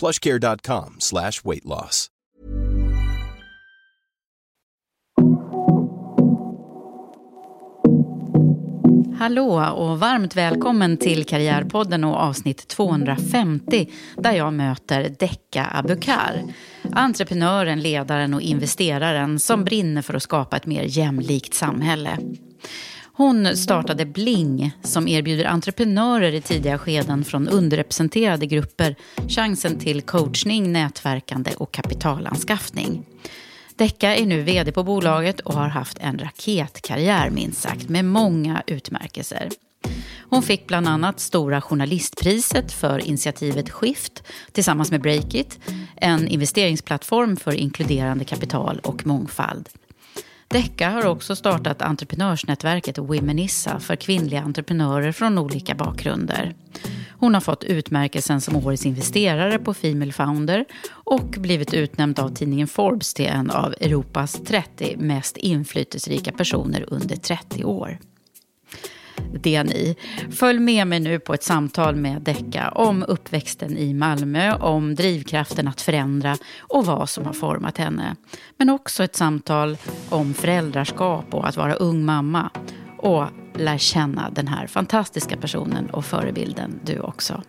plushcare.com slash weight loss. Hallå och varmt välkommen till Karriärpodden och avsnitt 250 där jag möter Decca Abukar. Entreprenören, ledaren och investeraren som brinner för att skapa ett mer jämlikt samhälle. Hon startade Bling som erbjuder entreprenörer i tidiga skeden från underrepresenterade grupper chansen till coachning, nätverkande och kapitalanskaffning. Decca är nu vd på bolaget och har haft en raketkarriär minst sagt med många utmärkelser. Hon fick bland annat Stora Journalistpriset för initiativet Skift tillsammans med Breakit, en investeringsplattform för inkluderande kapital och mångfald. Decca har också startat entreprenörsnätverket Womenissa för kvinnliga entreprenörer från olika bakgrunder. Hon har fått utmärkelsen som årets investerare på Female Founder och blivit utnämnd av tidningen Forbes till en av Europas 30 mest inflytelserika personer under 30 år det ni. Följ med mig nu på ett samtal med Decca om uppväxten i Malmö, om drivkraften att förändra och vad som har format henne. Men också ett samtal om föräldraskap och att vara ung mamma. Och lär känna den här fantastiska personen och förebilden du också.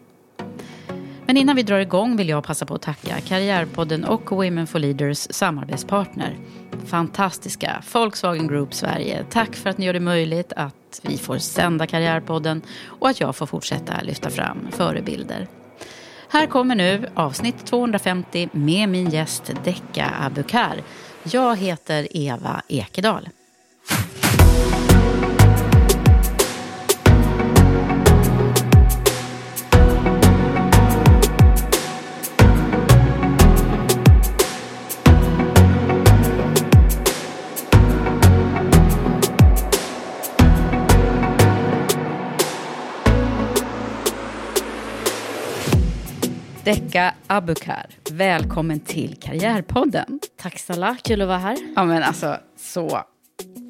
Men innan vi drar igång vill jag passa på att tacka Karriärpodden och Women for Leaders samarbetspartner. Fantastiska Volkswagen Group Sverige. Tack för att ni gör det möjligt att vi får sända Karriärpodden och att jag får fortsätta lyfta fram förebilder. Här kommer nu avsnitt 250 med min gäst Decca Abukar. Jag heter Eva Ekedal. Decca Abukar, välkommen till Karriärpodden. Tack snälla, kul att vara här. Ja men alltså, så...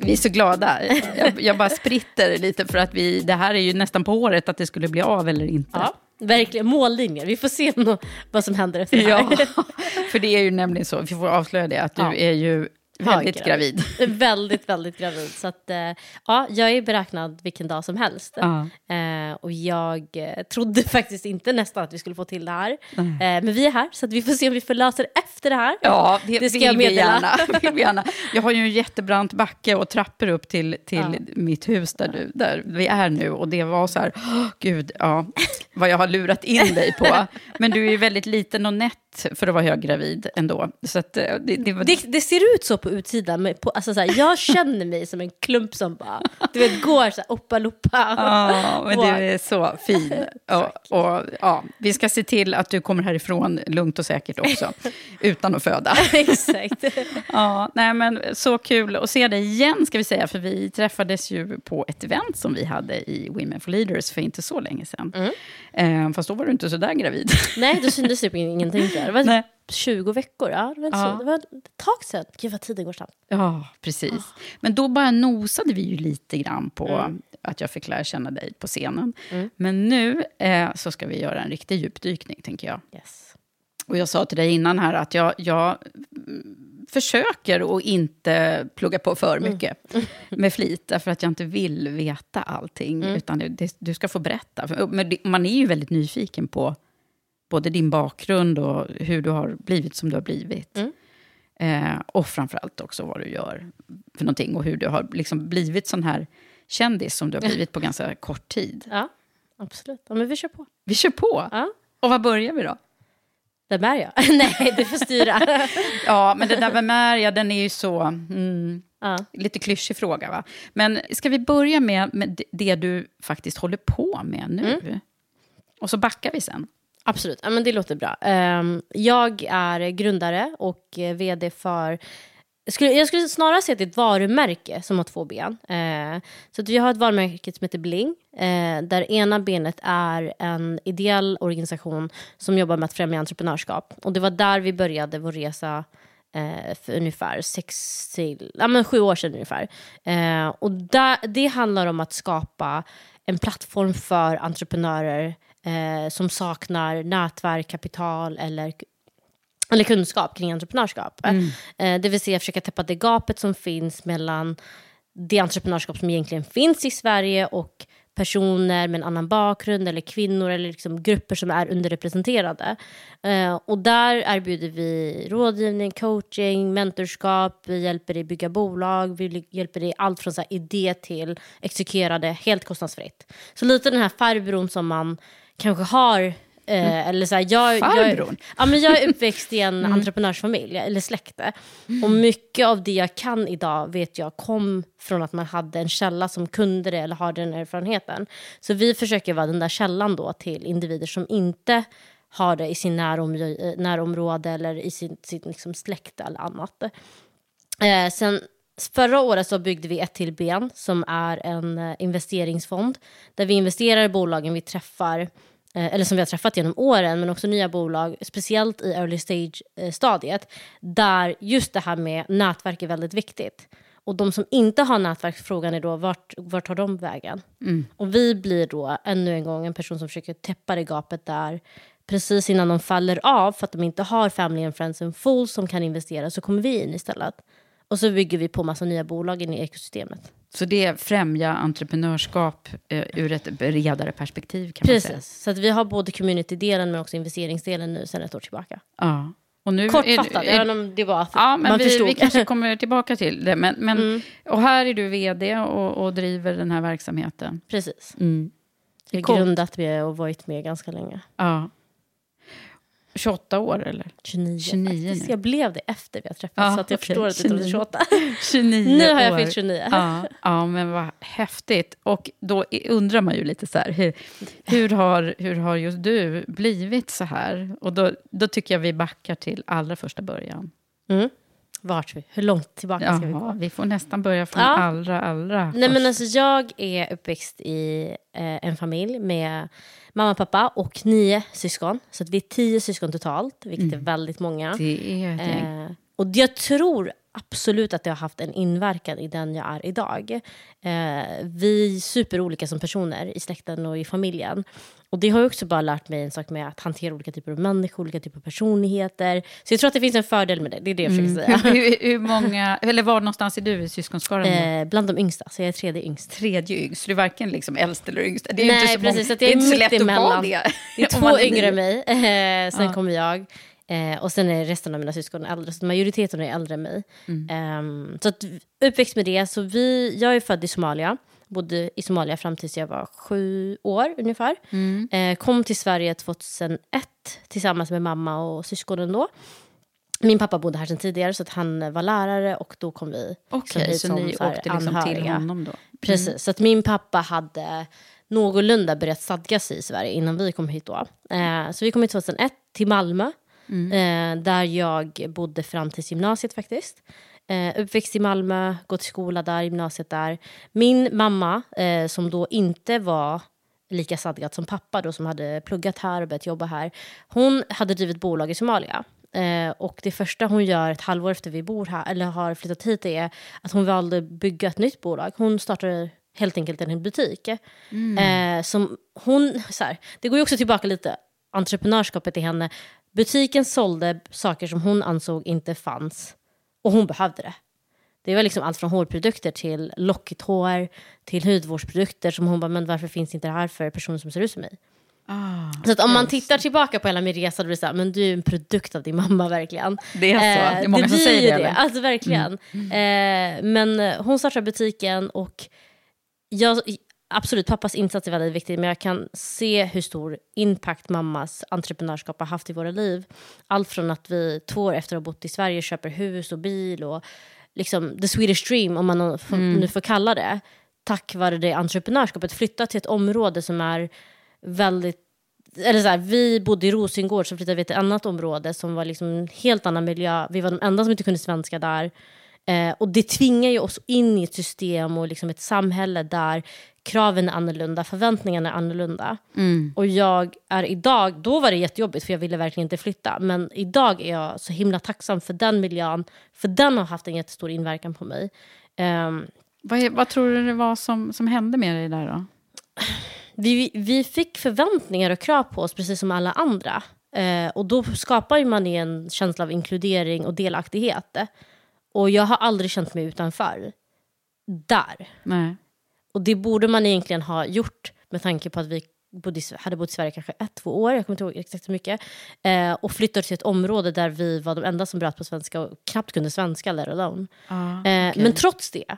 Vi är så glada. Jag, jag bara spritter lite för att vi, det här är ju nästan på året att det skulle bli av eller inte. Ja, verkligen. Mållinjer. Vi får se no vad som händer efter det här. Ja, för det är ju nämligen så, vi får avslöja det, att du ja. är ju Väldigt gravid. väldigt, väldigt gravid. Så att, eh, ja, jag är beräknad vilken dag som helst. Uh. Och jag eh, trodde faktiskt inte nästan att vi skulle få till det här. Uh. Men vi är här, så vi får se om vi förlöser det efter det här. Ja, det, det ska vill jag meddela. Vi gärna, vill vi gärna. Jag har ju en jättebrant backe och trappor upp till, till uh. mitt hus där, du, där vi är nu. Och det var så här, oh, gud, ja, vad jag har lurat in dig på. Men du är ju väldigt liten och nätt för att vara höggravid ändå. Så att, det, det, var... det, det ser ut så på utsidan. Men på, alltså, så här, jag känner mig som en klump som bara, du vet, går så här, oppa loppa. Ja, men du är så fin. och, och, ja, vi ska se till att du kommer härifrån lugnt och säkert också, utan att föda. Exakt. ja, nej, men så kul att se dig igen, ska vi säga, för vi träffades ju på ett event som vi hade i Women for Leaders för inte så länge sedan. Mm. Eh, fast då var du inte så där gravid. nej, då syntes typ ingenting. Det var Nej. 20 veckor. Ja, det, var inte Ja. så. det var ett tag sedan. Gud vad tiden går snabbt. Ja, precis. Men då bara nosade vi ju lite grann på att jag fick lära känna dig på scenen. Men nu eh, så ska vi göra en riktig djupdykning, tänker jag. Yes. Och jag sa till dig innan här att jag, jag mm, försöker att inte plugga på för mycket med flit, därför att jag inte vill veta allting. Utan det, det, du ska få berätta. Men man är ju väldigt nyfiken på både din bakgrund och hur du har blivit som du har blivit. Eh, och framförallt också vad du gör för någonting och hur du har liksom blivit sån här kändis som du har blivit på ganska kort tid. Ja, absolut. Ja, men vi kör på. Vi kör på! Ja. Och vad börjar vi då? Vem är jag? Nej, du får styra. Ja, men det där vem är jag, den är ju så... Mm, ja. lite klyschig fråga, va? Men ska vi börja med, med det- det du faktiskt håller på med nu? Och så backar vi sen. Absolut, ja, men det låter bra. Ehm, jag är grundare och eh, vd för... Jag skulle, jag skulle snarare säga att det är ett varumärke som har två ben. Eh, så att vi har ett varumärke som heter Bling, eh, där ena benet är en ideell organisation som jobbar med att främja entreprenörskap. Och det var där vi började vår resa eh, för ungefär sex till, ja, men sju år sedan ungefär. Eh, och där, det handlar om att skapa en plattform för entreprenörer eh, som saknar nätverk, kapital eller, eller kunskap kring entreprenörskap. Eh, det vill säga försöka täppa det gapet som finns mellan det entreprenörskap som egentligen finns i Sverige och personer med en annan bakgrund eller kvinnor eller liksom grupper som är underrepresenterade. Eh, och där erbjuder vi rådgivning, coaching, mentorskap, vi hjälper dig bygga bolag, vi hjälper dig allt från så idé till exekverade helt kostnadsfritt. Så lite den här farbrorn som man kanske har Eh, eller så här, jag, Farbrorn? Jag, ja, men jag är uppväxt i en entreprenörsfamilj, eller släkte. Och mycket av det jag kan idag vet jag kom från att man hade en källa som kunde det eller har den erfarenheten. Så vi försöker vara den där källan då till individer som inte har det i sin närom eh, närområde eller i sin, sin liksom släkt eller annat. Eh, sen Förra året så byggde vi ett till ben som är en eh, investeringsfond där vi investerar i bolagen vi träffar eh, eller som vi har träffat genom åren, men också nya bolag, speciellt i early stage-stadiet, där just det här med nätverk är väldigt viktigt. Och de som inte har nätverk, frågan är då vart, vart tar de vägen? Och vi blir då ännu en gång en person som försöker täppa det gapet där precis innan de faller av för att de inte har family and friends and fools som kan investera så kommer vi in istället. Och så bygger vi på massa nya bolag in i ekosystemet. Så det främjar entreprenörskap eh, ur ett bredare perspektiv kan man säga. Precis, så att vi har både community-delen men också investeringsdelen nu sedan ett år tillbaka. Ja. Och nu är, Kortfattat, är, även om det var att Ja, men man vi, förstod. Mm. vi kanske kommer tillbaka till det. Men, men, Och här är du vd och, och driver den här verksamheten. Precis. Mm. Jag har grundat med och varit med ganska länge. Ja. 28 år eller? 29, 29 faktiskt. nu. Jag blev det efter vi har träffats, Ja, så att jag okej. förstår att du trodde 29. 28. 29 Nu har jag år. fyllt 29. Ja, ja, men vad häftigt. Och då undrar man ju lite så här, hur, hur, har, hur har just du blivit så här? Och då, då tycker jag vi backar till allra första början. Mm. Vart vi? Hur långt tillbaka ska vi gå? vi får nästan börja från Ja. allra, allra Nej, men alltså, jag är uppväxt i eh, en familj med mamma, pappa och nio syskon. Så att vi är tio syskon totalt, vilket är väldigt många. Det är ett gäng. Eh, och jag tror absolut att det har haft en inverkan i den jag är idag. Eh, vi är superolika som personer i släkten och i familjen. Och det har också bara lärt mig en sak med att hantera olika typer av människor, olika typer av personligheter. Så jag tror att det finns en fördel med det, det är det jag försöker säga. hur, hur, hur många, eller var någonstans är du i syskonskaran? Eh, bland de yngsta, så jag är tredje yngst. Tredje yngst, så du är varken liksom äldst eller yngst. Det är Nej, inte så, precis, många, det jag är är inte så lätt att vara emellan. det. Det är två man yngre än mig, eh, sen Ja. kommer jag. Eh, och sen är resten av mina syskon äldre, så majoriteten är äldre än mig. Mm. Ehm, så att, uppväxt med det. Så vi, jag är född i Somalia, bodde i Somalia fram tills jag var sju år ungefär. Mm. Eh, kom till Sverige 2001 tillsammans med mamma och syskonen då. Min pappa bodde här sedan tidigare så att han var lärare och då kom vi Okej, hit så som ni så åkte liksom till honom då? Precis, så att min pappa hade någorlunda börjat stadga sig i Sverige innan vi kom hit då. Eh, så vi kom hit 2001 till Malmö, eh, där jag bodde fram till gymnasiet faktiskt. Eh, uppväxt i Malmö, gått i skola där, gymnasiet där. Min mamma, eh, som då inte var lika stadgat som pappa då, som hade pluggat här och börjat jobba här. Hon hade drivit bolag i Somalia. Eh, och det första hon gör ett halvår efter vi bor här, eller har flyttat hit är att hon valde att bygga ett nytt bolag. Hon startade helt enkelt en butik. Mm. Eh, som hon, så här, det går ju också tillbaka lite, entreprenörskapet i henne. Butiken sålde saker som hon ansåg inte fanns och hon behövde det. Det var liksom allt från hårprodukter till lockigt hår, till hudvårdsprodukter som hon bara, men varför finns inte det här för personer som ser ut som mig? Ah, så att om man tittar tillbaka på hela min resa, då blir det så här, men du är en produkt av din mamma verkligen. Det är så? Eh, det är många det som säger det. det. Alltså verkligen. Mm. Eh, men hon startade butiken och jag, absolut, pappas insats är väldigt viktig, men jag kan se hur stor impact mammas entreprenörskap har haft i våra liv. Allt från att vi två år efter att ha bott i Sverige köper hus och bil och liksom the Swedish dream, om man mm. nu får kalla det, tack vare det entreprenörskapet, flytta till ett område som är väldigt eller så här, vi bodde i Rosengård, så flyttade vi till ett annat område som var liksom en helt annan miljö. Vi var de enda som inte kunde svenska där. Eh, och det tvingar ju oss in i ett system och liksom ett samhälle där kraven är annorlunda, förväntningarna är annorlunda. Mm. Och jag är idag, då var det jättejobbigt för jag ville verkligen inte flytta. Men idag är jag så himla tacksam för den miljön, för den har haft en jättestor inverkan på mig. Um, vad, vad, tror du det var som, som hände med dig där då? Vi, vi fick förväntningar och krav på oss precis som alla andra. Uh, och då skapar man en känsla av inkludering och delaktighet. Och jag har aldrig känt mig utanför. Där. Nej. Och det borde man egentligen ha gjort med tanke på att vi bodde, hade bott i Sverige kanske ett, två år, jag kommer inte ihåg exakt hur mycket. Eh, och flyttade till ett område där vi var de enda som bröt på svenska och knappt kunde svenska, let alone. Ah, okay. eh, men trots det.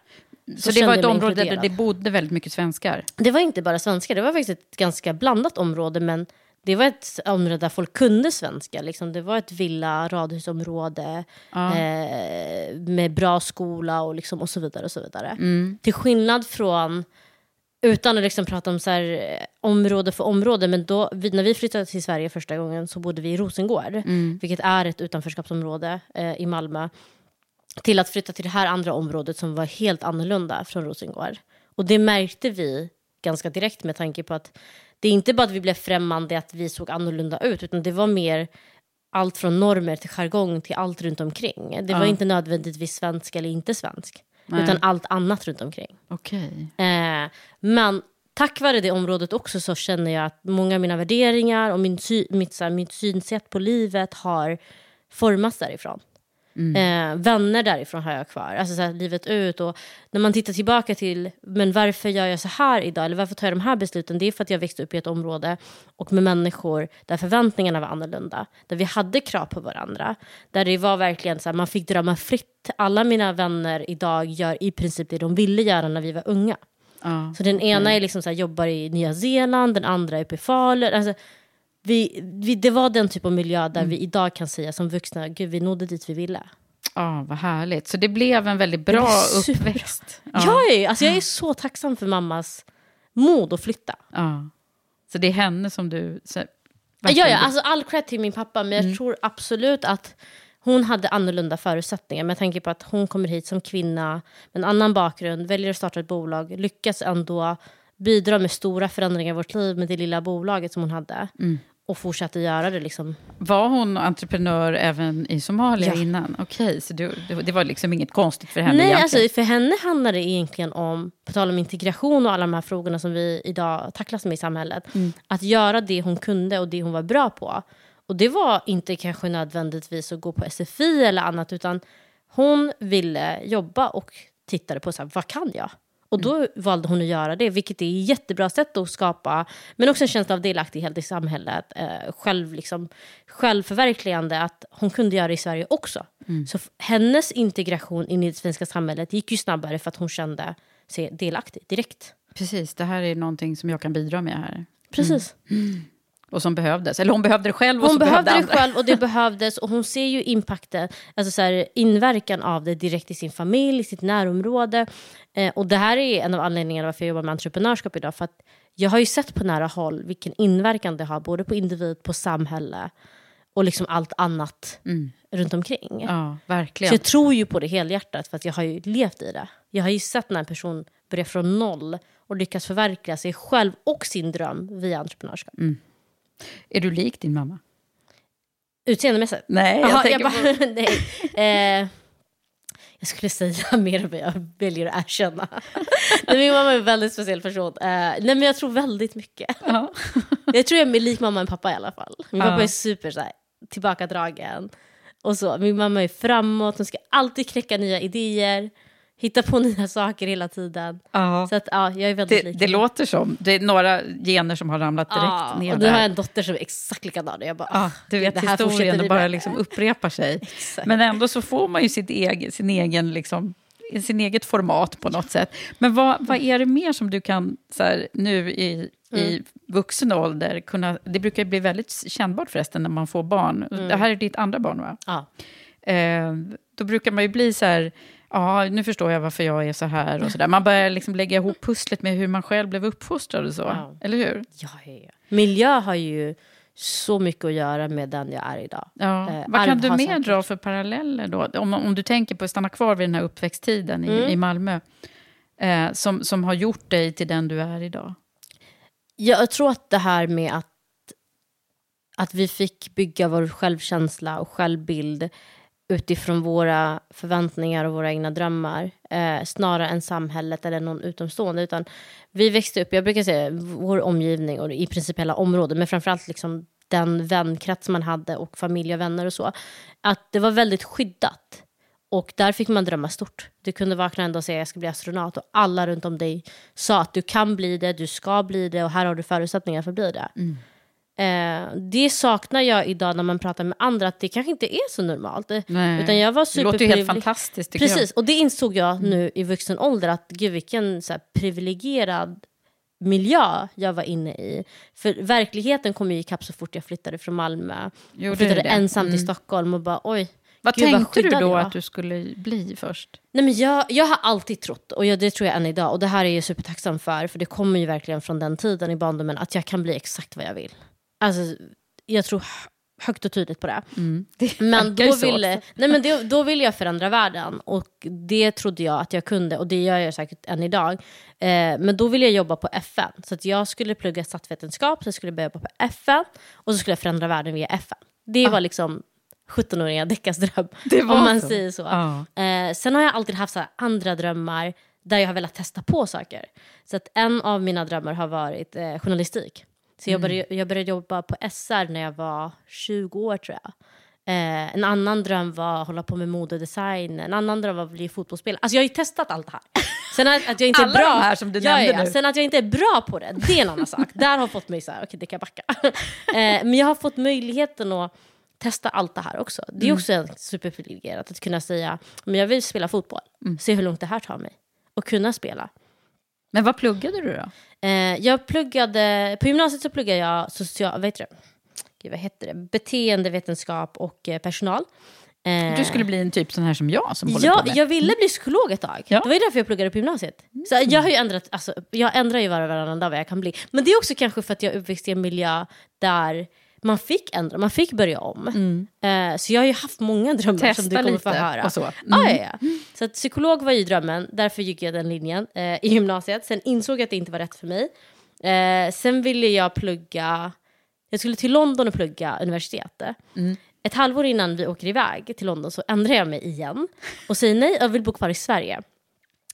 Så, så det var ett område där det bodde väldigt mycket svenskar? Det var inte bara svenskar, det var faktiskt ett ganska blandat område. Men det var ett område där folk kunde svenska. Liksom. Det var ett villa, radhusområde ja. eh, med bra skola och, liksom, och så vidare. Och så vidare. Mm. Till skillnad från, utan att liksom prata om så här, eh, område för område, men då, vi, när vi flyttade till Sverige första gången så bodde vi i Rosengård, mm. vilket är ett utanförskapsområde eh, i Malmö. Till att flytta till det här andra området som var helt annorlunda från Rosengård. Och det märkte vi ganska direkt med tanke på att det är inte bara att vi blev främmande, att vi såg annorlunda ut, utan det var mer allt från normer till jargong till allt runt omkring. Det var inte nödvändigtvis svensk eller inte svensk, Nej. utan allt annat runt omkring. Okay. Eh, men tack vare det området också så känner jag att många av mina värderingar och min sy mitt, så här, mitt synsätt på livet har formats därifrån. Mm. Eh, vänner därifrån har jag kvar, alltså så här, livet ut. Och när man tittar tillbaka till men varför gör jag så här idag, eller varför tar jag de här besluten? Det är för att jag växte upp i ett område och med människor där förväntningarna var annorlunda. Där vi hade krav på varandra. Där det var verkligen så här, man fick drömma fritt. Alla mina vänner idag gör i princip det de ville göra när vi var unga. Ah, så den okay. ena är liksom så här, jobbar i Nya Zeeland, den andra är uppe i Falun. Alltså, vi, vi, det var den typ av miljö där mm. vi idag kan säga som vuxna, gud vi nådde dit vi ville. Ja, oh, vad härligt. Så det blev en väldigt bra uppväxt. Ja. Jag, är, alltså jag är så tacksam för mammas mod att flytta. Ja. Så det är henne som du... Så, ja, ja, alltså all cred till min pappa, men jag mm. tror absolut att hon hade annorlunda förutsättningar. Med tanke på att hon kommer hit som kvinna med en annan bakgrund, väljer att starta ett bolag, lyckas ändå bidra med stora förändringar i vårt liv med det lilla bolaget som hon hade. Mm och fortsatte göra det. Liksom. Var hon entreprenör även i Somalia ja. innan? Okej, okay, så det, det, var liksom inget konstigt för henne? Nej, alltså, för henne handlar det egentligen om, på tal om integration och alla de här frågorna som vi idag tacklas med i samhället, mm. att göra det hon kunde och det hon var bra på. Och det var inte kanske nödvändigtvis att gå på SFI eller annat, utan hon ville jobba och tittade på så här, vad kan jag? Och då mm. valde hon att göra det, vilket är ett jättebra sätt att skapa, men också en känsla av delaktighet i samhället, eh, själv, liksom, självförverkligande, att hon kunde göra det i Sverige också. Mm. Så hennes integration in i det svenska samhället gick ju snabbare för att hon kände sig delaktig direkt. Precis, det här är någonting som jag kan bidra med här. Precis. Mm. Och som behövdes. Eller hon behövde det själv och Hon behövde det andra. själv och det behövdes. Och hon ser ju impacten, alltså så här, inverkan av det direkt i sin familj, i sitt närområde. Eh, och det här är en av anledningarna varför jag jobbar med entreprenörskap idag. För att jag har ju sett på nära håll vilken inverkan det har både på individ, på samhälle och liksom allt annat mm. runt omkring. Ja, verkligen. Så jag tror ju på det helhjärtat för att jag har ju levt i det. Jag har ju sett när en person börjar från noll och lyckas förverkliga sig själv och sin dröm via entreprenörskap. Mm. Är du lik din mamma? Utseendemässigt? Nej, jag Aha, tänker jag bara, nej. Eh, jag skulle säga mer än vad jag väljer att erkänna. nej, min mamma är en väldigt speciell person. Eh, nej, men jag tror väldigt mycket. Ja. jag tror jag är lik mamma än pappa i alla fall. Min Ja. pappa är super så här, tillbakadragen. Och så. Min mamma är framåt, hon ska alltid kläcka nya idéer. Hitta på nya saker hela tiden. Ja. Så att, ja, jag är väldigt Det, det låter som, det är några gener som har ramlat direkt Ja, ner och nu har jag en dotter som är exakt likadan. Jag bara, Ja, du vet det här historien och bara liksom upprepar sig. Men ändå så får man ju sitt egen, sin egen liksom, i sin eget format på något sätt. Men vad, vad är det mer som du kan, så här, nu i, i Mm. vuxen ålder, kunna, det brukar bli väldigt kännbart förresten när man får barn. Mm. Det här är ditt andra barn va? Ja. Eh, då brukar man ju bli så här, ja nu förstår jag varför jag är så här och så där. Man börjar liksom lägga ihop pusslet med hur man själv blev uppfostrad och så. Ja. Eller hur? Ja, ja, ja. Miljö har ju så mycket att göra med den jag är idag. Ja. Eh, Vad kan du mer säkert- dra för paralleller då? Om, om du tänker på att stanna kvar vid den här uppväxttiden i, Mm. i Malmö. Eh, som, som har gjort dig till den du är idag. Jag tror att det här med att, att vi fick bygga vår självkänsla och självbild utifrån våra förväntningar och våra egna drömmar eh, snarare än samhället eller någon utomstående. Utan vi växte upp, jag brukar säga vår omgivning och i princip hela området, men framförallt liksom den vänkrets man hade och familj och vänner och så. Att det var väldigt skyddat. Och där fick man drömma stort. Du kunde vakna en dag och säga jag ska bli astronaut och alla runt om dig sa att du kan bli det, du ska bli det och här har du förutsättningar för att bli det. Mm. Eh, det saknar jag idag när man pratar med andra, att det kanske inte är så normalt. Nej. Utan jag var Det låter ju helt fantastiskt Precis, och det insåg jag Mm. nu i vuxen ålder att gud vilken så här, privilegierad miljö jag var inne i. För verkligheten kom ju ikapp så fort jag flyttade från Malmö. Jo, är flyttade det. ensam till Mm. Stockholm och bara oj. Vad gud, tänkte du skyddad då jag att du skulle bli först? Nej, men jag, jag har alltid trott, och jag, det tror jag än idag, och det här är jag supertacksam för, för det kommer ju verkligen från den tiden i barndomen, att jag kan bli exakt vad jag vill. Alltså, jag tror hö- högt och tydligt på det. Det Men verkar ju då ville, nej, men det, då ville jag förändra världen, och det trodde jag att jag kunde, och det gör jag säkert än idag. Eh, men då ville jag jobba på FN, så att jag skulle plugga statsvetenskap, så skulle jag börja jobba på FN, och så skulle jag förändra världen via FN. Det var liksom 17-åriga Deckas dröm, Det om man så. säger så. Ja. Eh, sen har jag alltid haft andra drömmar där jag har velat testa på saker. Så att en av mina drömmar har varit eh, journalistik. Så jag, började, jag började jobba på SR när jag var 20 år tror jag. Eh, en annan dröm var att hålla på med mode och design. En annan dröm var att bli fotbollsspelare. Alltså jag har ju testat allt det här. Sen att, att jag inte Alla är bra, de här som du nämnde ja, nu. Sen att jag inte är bra på det, det är en annan sak. Där har fått mig så här, okej det kan jag backa. eh, men jag har fått möjligheten att testa allt det här också. Det är också en superprivilegierat att kunna säga, men jag vill spela fotboll. Se hur långt det här tar mig. Och kunna spela. Men vad pluggade du då? Eh, jag pluggade, på gymnasiet så pluggade jag social, vad heter det? Gud, vad heter det? Beteendevetenskap och eh, personal. Eh, Du skulle bli en typ sån här som jag som håller Ja, på med. jag ville bli psykolog ett tag. Ja. Det var ju därför jag pluggade på gymnasiet. Så jag har ju ändrat, alltså, jag ändrar ju var och varannan dag vad jag kan bli. Men det är också kanske för att jag är uppväxt i en miljö där man fick ändra, man fick börja om. Eh, så jag har ju haft många drömmar som Testa du kommer få höra. och så. Mm. Ja, ja, ja. Så att psykolog var ju drömmen, därför gick jag den linjen eh, i gymnasiet. Sen insåg jag att det inte var rätt för mig. Eh, sen ville jag plugga, jag skulle till London och plugga universitetet. Mm. Ett halvår innan vi åker iväg till London så ändrar jag mig igen och säger nej, jag vill bo kvar i Sverige.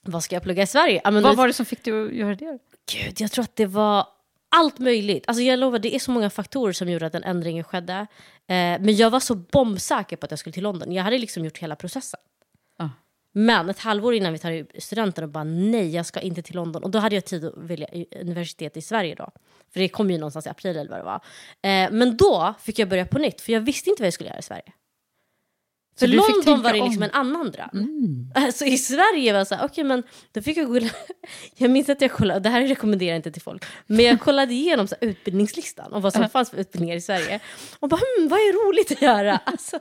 Vad ska jag plugga i Sverige? Men Vad var det som fick dig att göra det? Gud, jag tror att det var allt möjligt. Alltså jag lovar, det är så många faktorer som gjorde att den ändringen skedde. Eh, men jag var så bombsäker på att jag skulle till London. Jag hade liksom gjort hela processen. Ja. Men ett halvår innan vi tar studenten och bara nej, jag ska inte till London. Och då hade jag tid att välja universitet i Sverige då. För det kom ju någonstans i april eller vad det var. Eh, men då fick jag börja på nytt, för jag visste inte vad jag skulle göra i Sverige. För London var det om. liksom en annan dröm. Alltså i Sverige var jag så här, okej men då fick jag kolla, jag minns att jag kollade, det här rekommenderar jag inte till folk, men jag kollade igenom så här, utbildningslistan och vad som fanns för utbildningar i Sverige. Och bara, hmm, vad är roligt att göra? Alltså,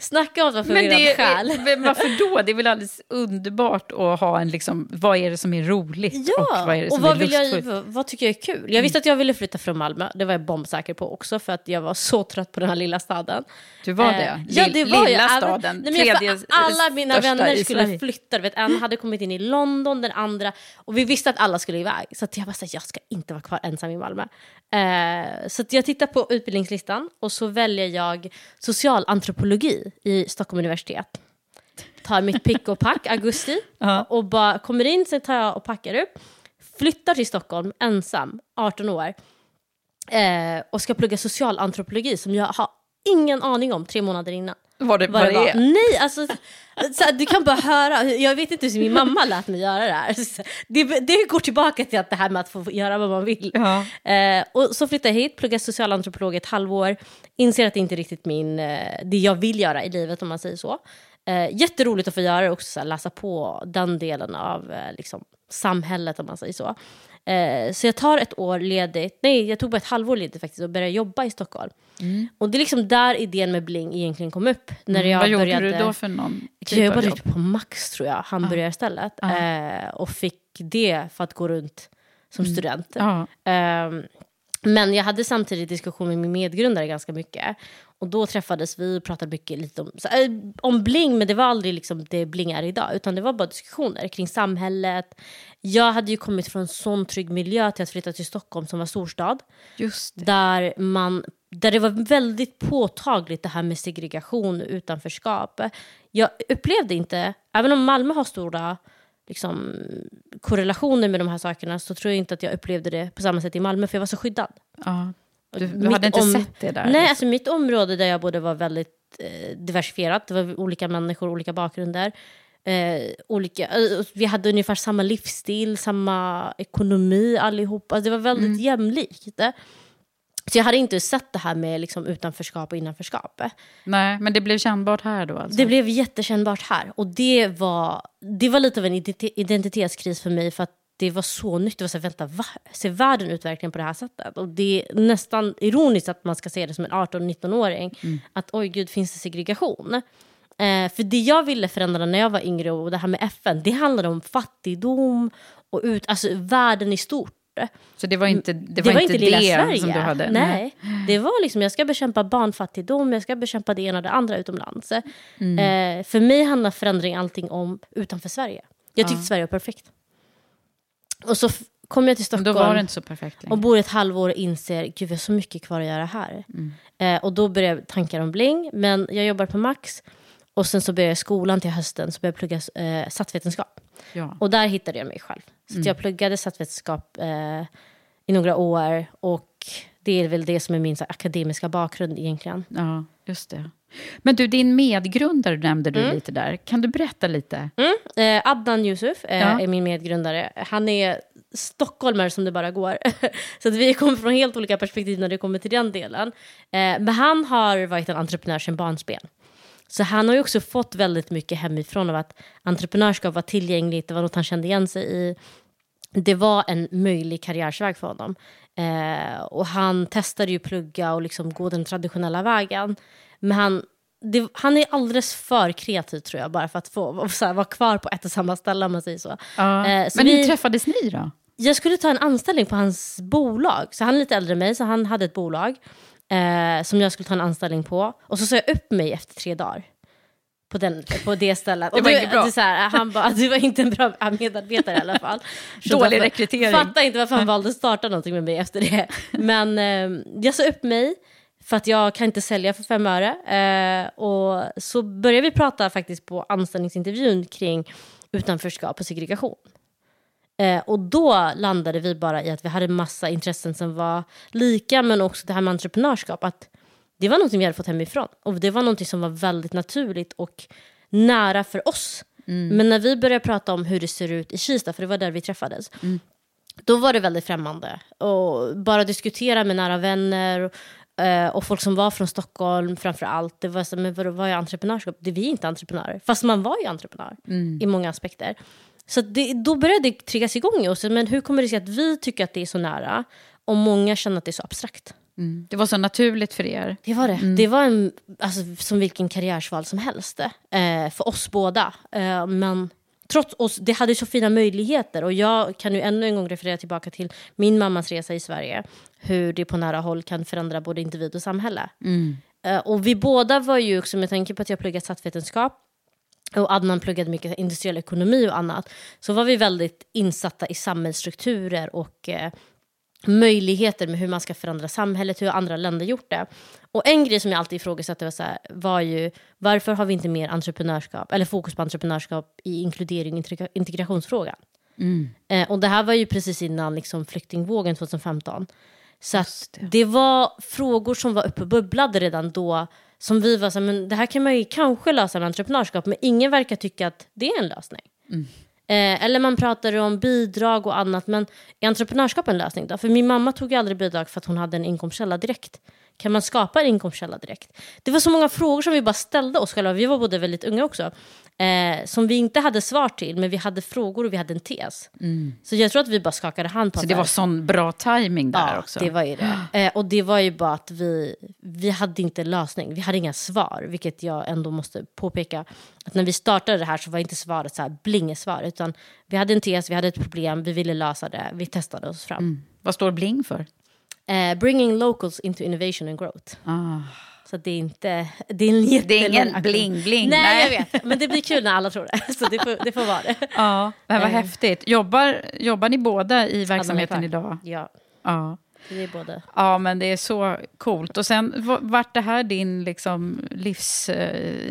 snacka om att vara förvirrad det, själ. men varför då? Det är väl alldeles underbart att ha en, liksom, vad är det som är roligt och vad är det och som vad, är vill jag, lustfullt? vad, vad tycker jag är kul? Jag visste att jag ville flytta från Malmö, det var jag bombsäker på också för att jag var så trött på den här lilla staden. Du var Eh, det? ja, Lill- det var jag. Lilla staden, Nej, men tredje alla mina vänner skulle flytta. Vet, en hade kommit in i London, den andra... Och vi visste att alla skulle iväg. Så jag bara, så här, jag ska inte vara kvar ensam i Malmö. Eh, så jag tittar på utbildningslistan och så väljer jag socialantropologi i Stockholm universitet. Tar mitt pick och pack, augusti, och bara kommer in, sen tar jag och packar upp. Flyttar till Stockholm ensam, 18 år. Eh, och ska plugga socialantropologi som jag har ingen aning om tre månader innan. Var det, Vad det var. Nej, alltså, så, du kan bara höra. Jag vet inte hur min mamma lät mig göra det här. Det, det går tillbaka till att det här med att få göra vad man vill. Ja. Eh, och så flyttade jag hit, pluggade socialantropolog ett halvår. Inser att det inte är riktigt min, eh, det jag vill göra i livet om man säger så. Eh, jätteroligt att få göra det också, så här, läsa på den delen av eh, liksom, samhället om man säger så. Eh, så jag tar ett år ledigt, nej jag tog bara ett halvår ledigt faktiskt och började jobba i Stockholm. Och det är liksom där idén med Bling egentligen kom upp. När jag Mm. Vad gjorde började, du då för någon jag typ av jobbade jobb? ute på Max tror jag, hamburgarstället. Eh, och fick det för att gå runt som student. Ja. Ehm, men jag hade samtidigt diskussion med min medgrundare ganska mycket. Och då träffades vi och pratade mycket lite om, så, äh, om bling, men det var aldrig liksom det bling är idag. Utan det var bara diskussioner kring samhället. Jag hade ju kommit från en sån trygg miljö till att flytta till Stockholm som var storstad. Där, man, där det var väldigt påtagligt det här med segregation och utanförskap. Jag upplevde inte, även om Malmö har stora liksom, korrelationer med de här sakerna så tror jag inte att jag upplevde det på samma sätt i Malmö för jag var så skyddad. Ja. Du, du hade inte om- sett det där? Nej, liksom. alltså mitt område där jag bodde var väldigt eh, diversifierat. Det var olika människor, olika bakgrunder. Eh, olika, eh, vi hade ungefär samma livsstil, samma ekonomi allihopa. Alltså, det var väldigt Mm. jämlikt. Så jag hade inte sett det här med liksom, utanförskap och innanförskap. Nej, men det blev kännbart här då alltså? Det blev jättekännbart här. Och det var, det var lite av en identi- identitetskris för mig. För att det var så nytt. Det var så här, vänta, va? Ser världen ut verkligen på det här sättet? Och det är nästan ironiskt att man ska se det som en 18-19-åring. Att oj gud, finns det segregation? Eh, för det jag ville förändra när jag var yngre och det här med FN, det handlade om fattigdom och ut, alltså världen i stort. Så det var inte det, var inte lilla det Sverige. som du hade? Nej. Det var liksom, jag ska bekämpa barnfattigdom, jag ska bekämpa det ena och det andra utomlands. Mm. Eh, för mig handlar förändring allting om utanför Sverige. Jag tyckte Sverige var perfekt. Och så kom jag till Stockholm var det inte och bor ett halvår och inser gud vi har så mycket kvar att göra här. Mm. Eh, och då börjar tankar om bling, men jag jobbar på Max. Och sen så börjar jag skolan till hösten, så börjar jag plugga eh, statsvetenskap. Ja. Och där hittade jag mig själv. Så Mm. jag pluggade statsvetenskap eh, i några år. Och det är väl det som är min så, akademiska bakgrund egentligen. ja, just det. Men du, din medgrundare nämnde du Mm. lite där. Kan du berätta lite? Eh, Adnan Yusuf eh, Ja. är min medgrundare. Han är stockholmare som det bara går. så att vi kommer från helt olika perspektiv när det kommer till den delen. Eh, men han har varit en entreprenör sedan barnsben. Så han har ju också fått väldigt mycket hemifrån av att entreprenörskap var tillgängligt, det var något han kände igen sig i. Det var en möjlig karriärsväg för honom. Eh, och han testade ju plugga och liksom gå den traditionella vägen. Men han, det, han är alldeles för kreativ tror jag, bara för att få så här, vara kvar på ett och samma ställe om man säger så. Ja. Eh, så Men vi- hur träffades ni då? jag skulle ta en anställning på hans bolag. Så han är lite äldre än mig, så han hade ett bolag eh, som jag skulle ta en anställning på. Och så sa jag upp mig efter tre dagar. På, den, på det stället. Det Och var du- inget bra. Så här, han bara, du var inte en bra medarbetare i alla fall. Så Dålig därför- rekrytering. Fattar inte varför han valde att starta någonting med mig efter det. Men eh, jag sa upp mig för att jag kan inte sälja för fem öre. Eh, och så började vi prata faktiskt på anställningsintervjun kring utanförskap och segregation. Eh, och då landade vi bara i att vi hade massa intressen som var lika, men också det här med entreprenörskap. Att det var någonting vi hade fått hemifrån. Och det var någonting som var väldigt naturligt och nära för oss. Men när vi började prata om hur det ser ut i Kista, för det var där vi träffades, då var det väldigt främmande. Och bara diskutera med nära vänner eh, och folk som var från Stockholm framför allt. Det var så, men vad är entreprenörskap? Det, vi är inte entreprenörer. Fast man var ju entreprenör i många aspekter. Så det, då började det triggas igång i oss. Men hur kommer det sig att vi tycker att det är så nära och många känner att det är så abstrakt? Mm. Det var så naturligt för er. Det var det. Det var en, alltså, som vilken karriärsval som helst. Eh, för oss båda. Eh, men trots oss, det hade så fina möjligheter. Och jag kan ju ännu en gång referera tillbaka till min mammas resa i Sverige. Hur det på nära håll kan förändra både individ och samhälle. Eh, och vi båda var ju, också med tanke på att jag pluggat statsvetenskap och Adnan pluggade mycket industriell ekonomi och annat, så var vi väldigt insatta i samhällsstrukturer och eh, möjligheter med hur man ska förändra samhället, hur andra länder gjort det. Och en grej som jag alltid ifrågasatte var, så här, var ju varför har vi inte mer entreprenörskap, eller fokus på entreprenörskap i inkludering och integrationsfrågan? Mm. Eh, och det här var ju precis innan liksom, flyktingvågen 2015. Så det. det. var frågor som var uppbubblade redan då som vi var så här, men det här kan man ju kanske lösa med entreprenörskap men ingen verkar tycka att det är en lösning. Mm. Eh, eller man pratar om bidrag och annat men är entreprenörskap en lösning då? För min mamma tog ju aldrig bidrag för att hon hade en inkomstkälla direkt. Kan man skapa en inkomstkälla direkt? Det var så många frågor som vi bara ställde oss själva, vi var både väldigt unga också, eh, som vi inte hade svar till, men vi hade frågor och vi hade en tes. Mm. Så jag tror att vi bara skakade hand på Så det var sån bra timing där ja, också? det var ju det. Eh, och det var ju bara att vi, vi hade inte lösning, vi hade inga svar, vilket jag ändå måste påpeka. Att när vi startade det här så var inte svaret så här blingesvar, utan vi hade en tes, vi hade ett problem, vi ville lösa det, vi testade oss fram. Mm. Vad står bling för? Uh, bringing locals into innovation and growth. Ah. Så det är inte... Det är, en det är ingen bling-bling. Nej, nej, jag vet. Men det blir kul när alla tror det. Så det får, det får vara det. Ja, men vad uh. häftigt. Jobbar, jobbar ni båda i verksamheten idag? Ja. ja. Det är både. Ja, men det är så coolt. Och sen, vart det här din liksom, livs... Eh,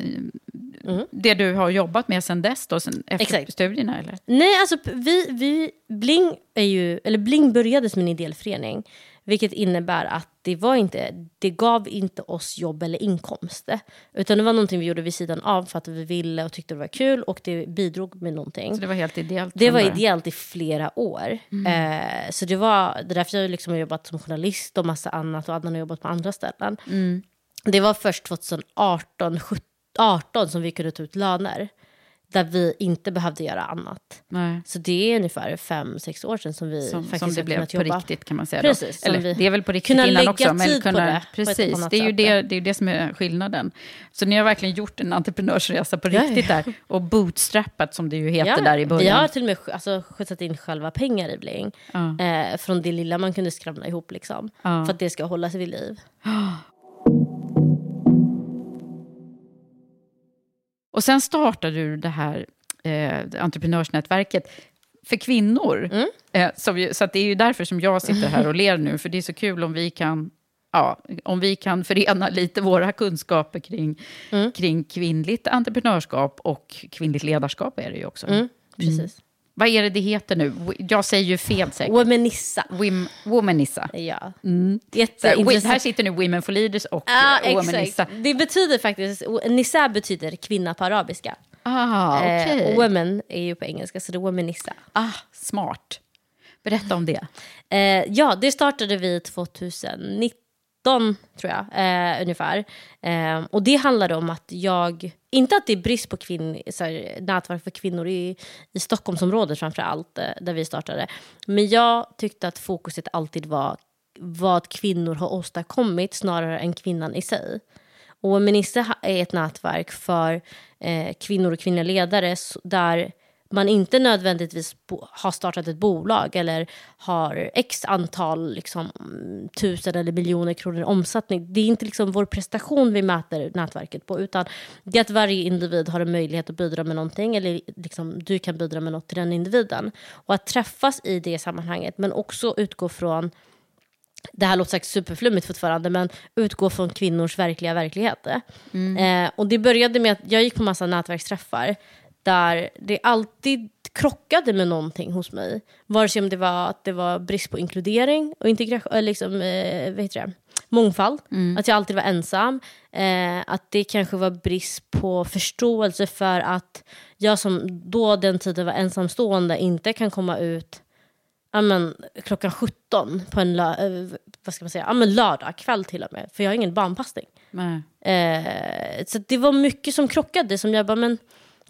mm. Det du har jobbat med sen dess, då, sen efter Exakt. studierna? Eller? Nej, alltså vi, vi, Bling, är ju, eller Bling började som en ideell förening. Vilket innebär att det, var inte, det gav inte oss jobb eller inkomst. Utan det var någonting vi gjorde vid sidan av för att vi ville och tyckte det var kul och det bidrog med någonting. Så det var helt ideellt? Det var ideellt i flera år. Mm. Eh, så det var det därför jag liksom har jobbat som journalist och massa annat och Adnan har jobbat på andra ställen. Mm. Det var först 2018, 2018 som vi kunde ta ut löner där vi inte behövde göra annat. Nej. Så det är ungefär fem, sex år sedan som vi som, faktiskt som det blev på jobba. riktigt kan man säga. Precis, Eller, det är väl på riktigt innan också. Men kunna, det, precis, det är ju det, det, är det som är skillnaden. Så ni har verkligen gjort en entreprenörsresa på riktigt ja, ja. där. Och bootstrappat som det ju heter ja, där i början. Vi har till och med alltså, skjutsat in själva pengar i Bling. Eh, från det lilla man kunde skramla ihop liksom. För att det ska hålla sig vid liv. Och sen startade du det här eh, entreprenörsnätverket för kvinnor. Mm. Eh, så, vi, så det är ju därför som jag sitter här och ler nu, för det är så kul om vi kan ja, om vi kan förena lite våra kunskaper kring, mm. kring kvinnligt entreprenörskap och kvinnligt ledarskap är det ju också. Mm, precis. Mm. Vad är det det heter nu? Jag säger ju fel säkert. Womenissa. Wim, womanissa. Ja. Mm. Jätteintressant. Här sitter nu Women for Leaders och ah, Womanissa. Det betyder faktiskt, Nissa betyder kvinna på arabiska. Ah, okay. eh, women är ju på engelska, så det är womanissa. Ah, smart. Berätta om det. Eh, ja, det startade vi 2019 tror jag, eh, ungefär. Eh, och det handlade om att jag, inte att det är brist på kvinn, så här, nätverk för kvinnor i, i Stockholmsområdet framför allt, eh, där vi startade. Men jag tyckte att fokuset alltid var vad kvinnor har åstadkommit snarare än kvinnan i sig. Och Minister är ett nätverk för eh, kvinnor och kvinnliga ledare där man inte nödvändigtvis har startat ett bolag eller har x antal liksom, tusen eller miljoner kronor i omsättning. Det är inte liksom vår prestation vi mäter nätverket på utan det är att varje individ har en möjlighet att bidra med någonting eller liksom, du kan bidra med något till den individen. Och att träffas i det sammanhanget men också utgå från det här låter säkert superflummigt fortfarande, men utgå från kvinnors verkliga verklighet. Mm. Eh, och det började med att jag gick på massa nätverksträffar där det alltid krockade med någonting hos mig. Vare sig om det var att det var brist på inkludering och integration, eh, liksom, eh, vad heter det? mångfald, mm. att jag alltid var ensam. Eh, att det kanske var brist på förståelse för att jag som då den tiden var ensamstående inte kan komma ut amen, klockan 17 på en lö eh, vad ska man säga, amen, lördag kväll till och med. För jag har ingen barnpassning. Eh, så det var mycket som krockade. Som jag bara, men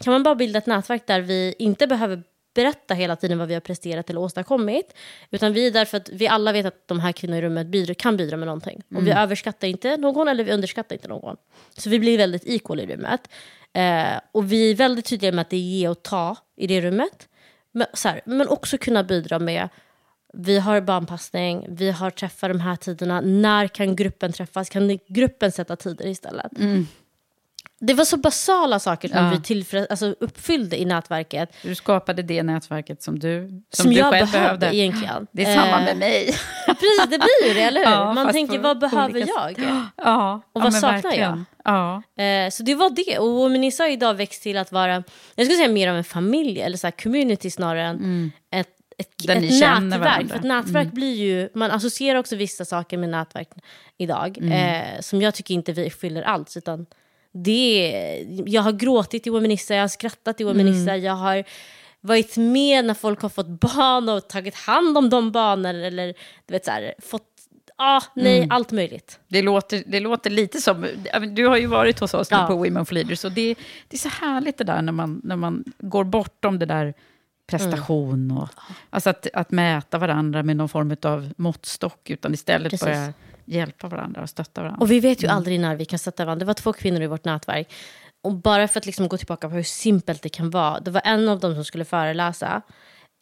kan man bara bilda ett nätverk där vi inte behöver berätta hela tiden vad vi har presterat eller åstadkommit. Utan vi är där för att vi alla vet att de här kvinnorna i rummet bidrar, kan bidra med någonting. Mm. Och vi överskattar inte någon eller vi underskattar inte någon. Så vi blir väldigt equal i rummet. Eh, och vi är väldigt tydliga med att det är ge och ta i det rummet. Men, så här, men också kunna bidra med vi har barnpassning, vi har träffar de här tiderna. När kan gruppen träffas? Kan gruppen sätta tider istället? Det var så basala saker som Ja. vi tillfreds- alltså uppfyllde i nätverket. Du skapade det nätverket som du, som Som, du jag själv behövde, behövde. egentligen. Det är samma Eh, med mig. Precis, det blir ju det, eller hur? Ja, Man tänker, vad behöver jag? Ja, Och vad saknar verkligen. Ja. Eh, så det var det. Och Womenissa har idag växt till att vara, jag skulle säga mer av en familj, eller så här community snarare än ett, ett, ett känner nätverk. För ett nätverk blir ju, man associerar också vissa saker med nätverk idag, eh, som jag tycker inte vi fyller alls. Utan det är, jag har gråtit i Womenissa, jag har skrattat i Womenissa, jag har varit med när folk har fått barn och tagit hand om de barnen, eller du vet så här, fått, ah, nej, allt möjligt. Det, låter, det låter lite som... Du har ju varit hos oss Ja. på Women for Leaders. Och det, det är så härligt det där när man, när man går bortom det där prestation. Och, alltså att, att mäta varandra med någon form av måttstock. Utan istället Precis. börja hjälpa varandra och stötta varandra. Och vi vet ju aldrig när vi kan sätta varandra. Det var två kvinnor i vårt nätverk. Och bara för att liksom gå tillbaka på hur simpelt det kan vara. Det var en av dem som skulle föreläsa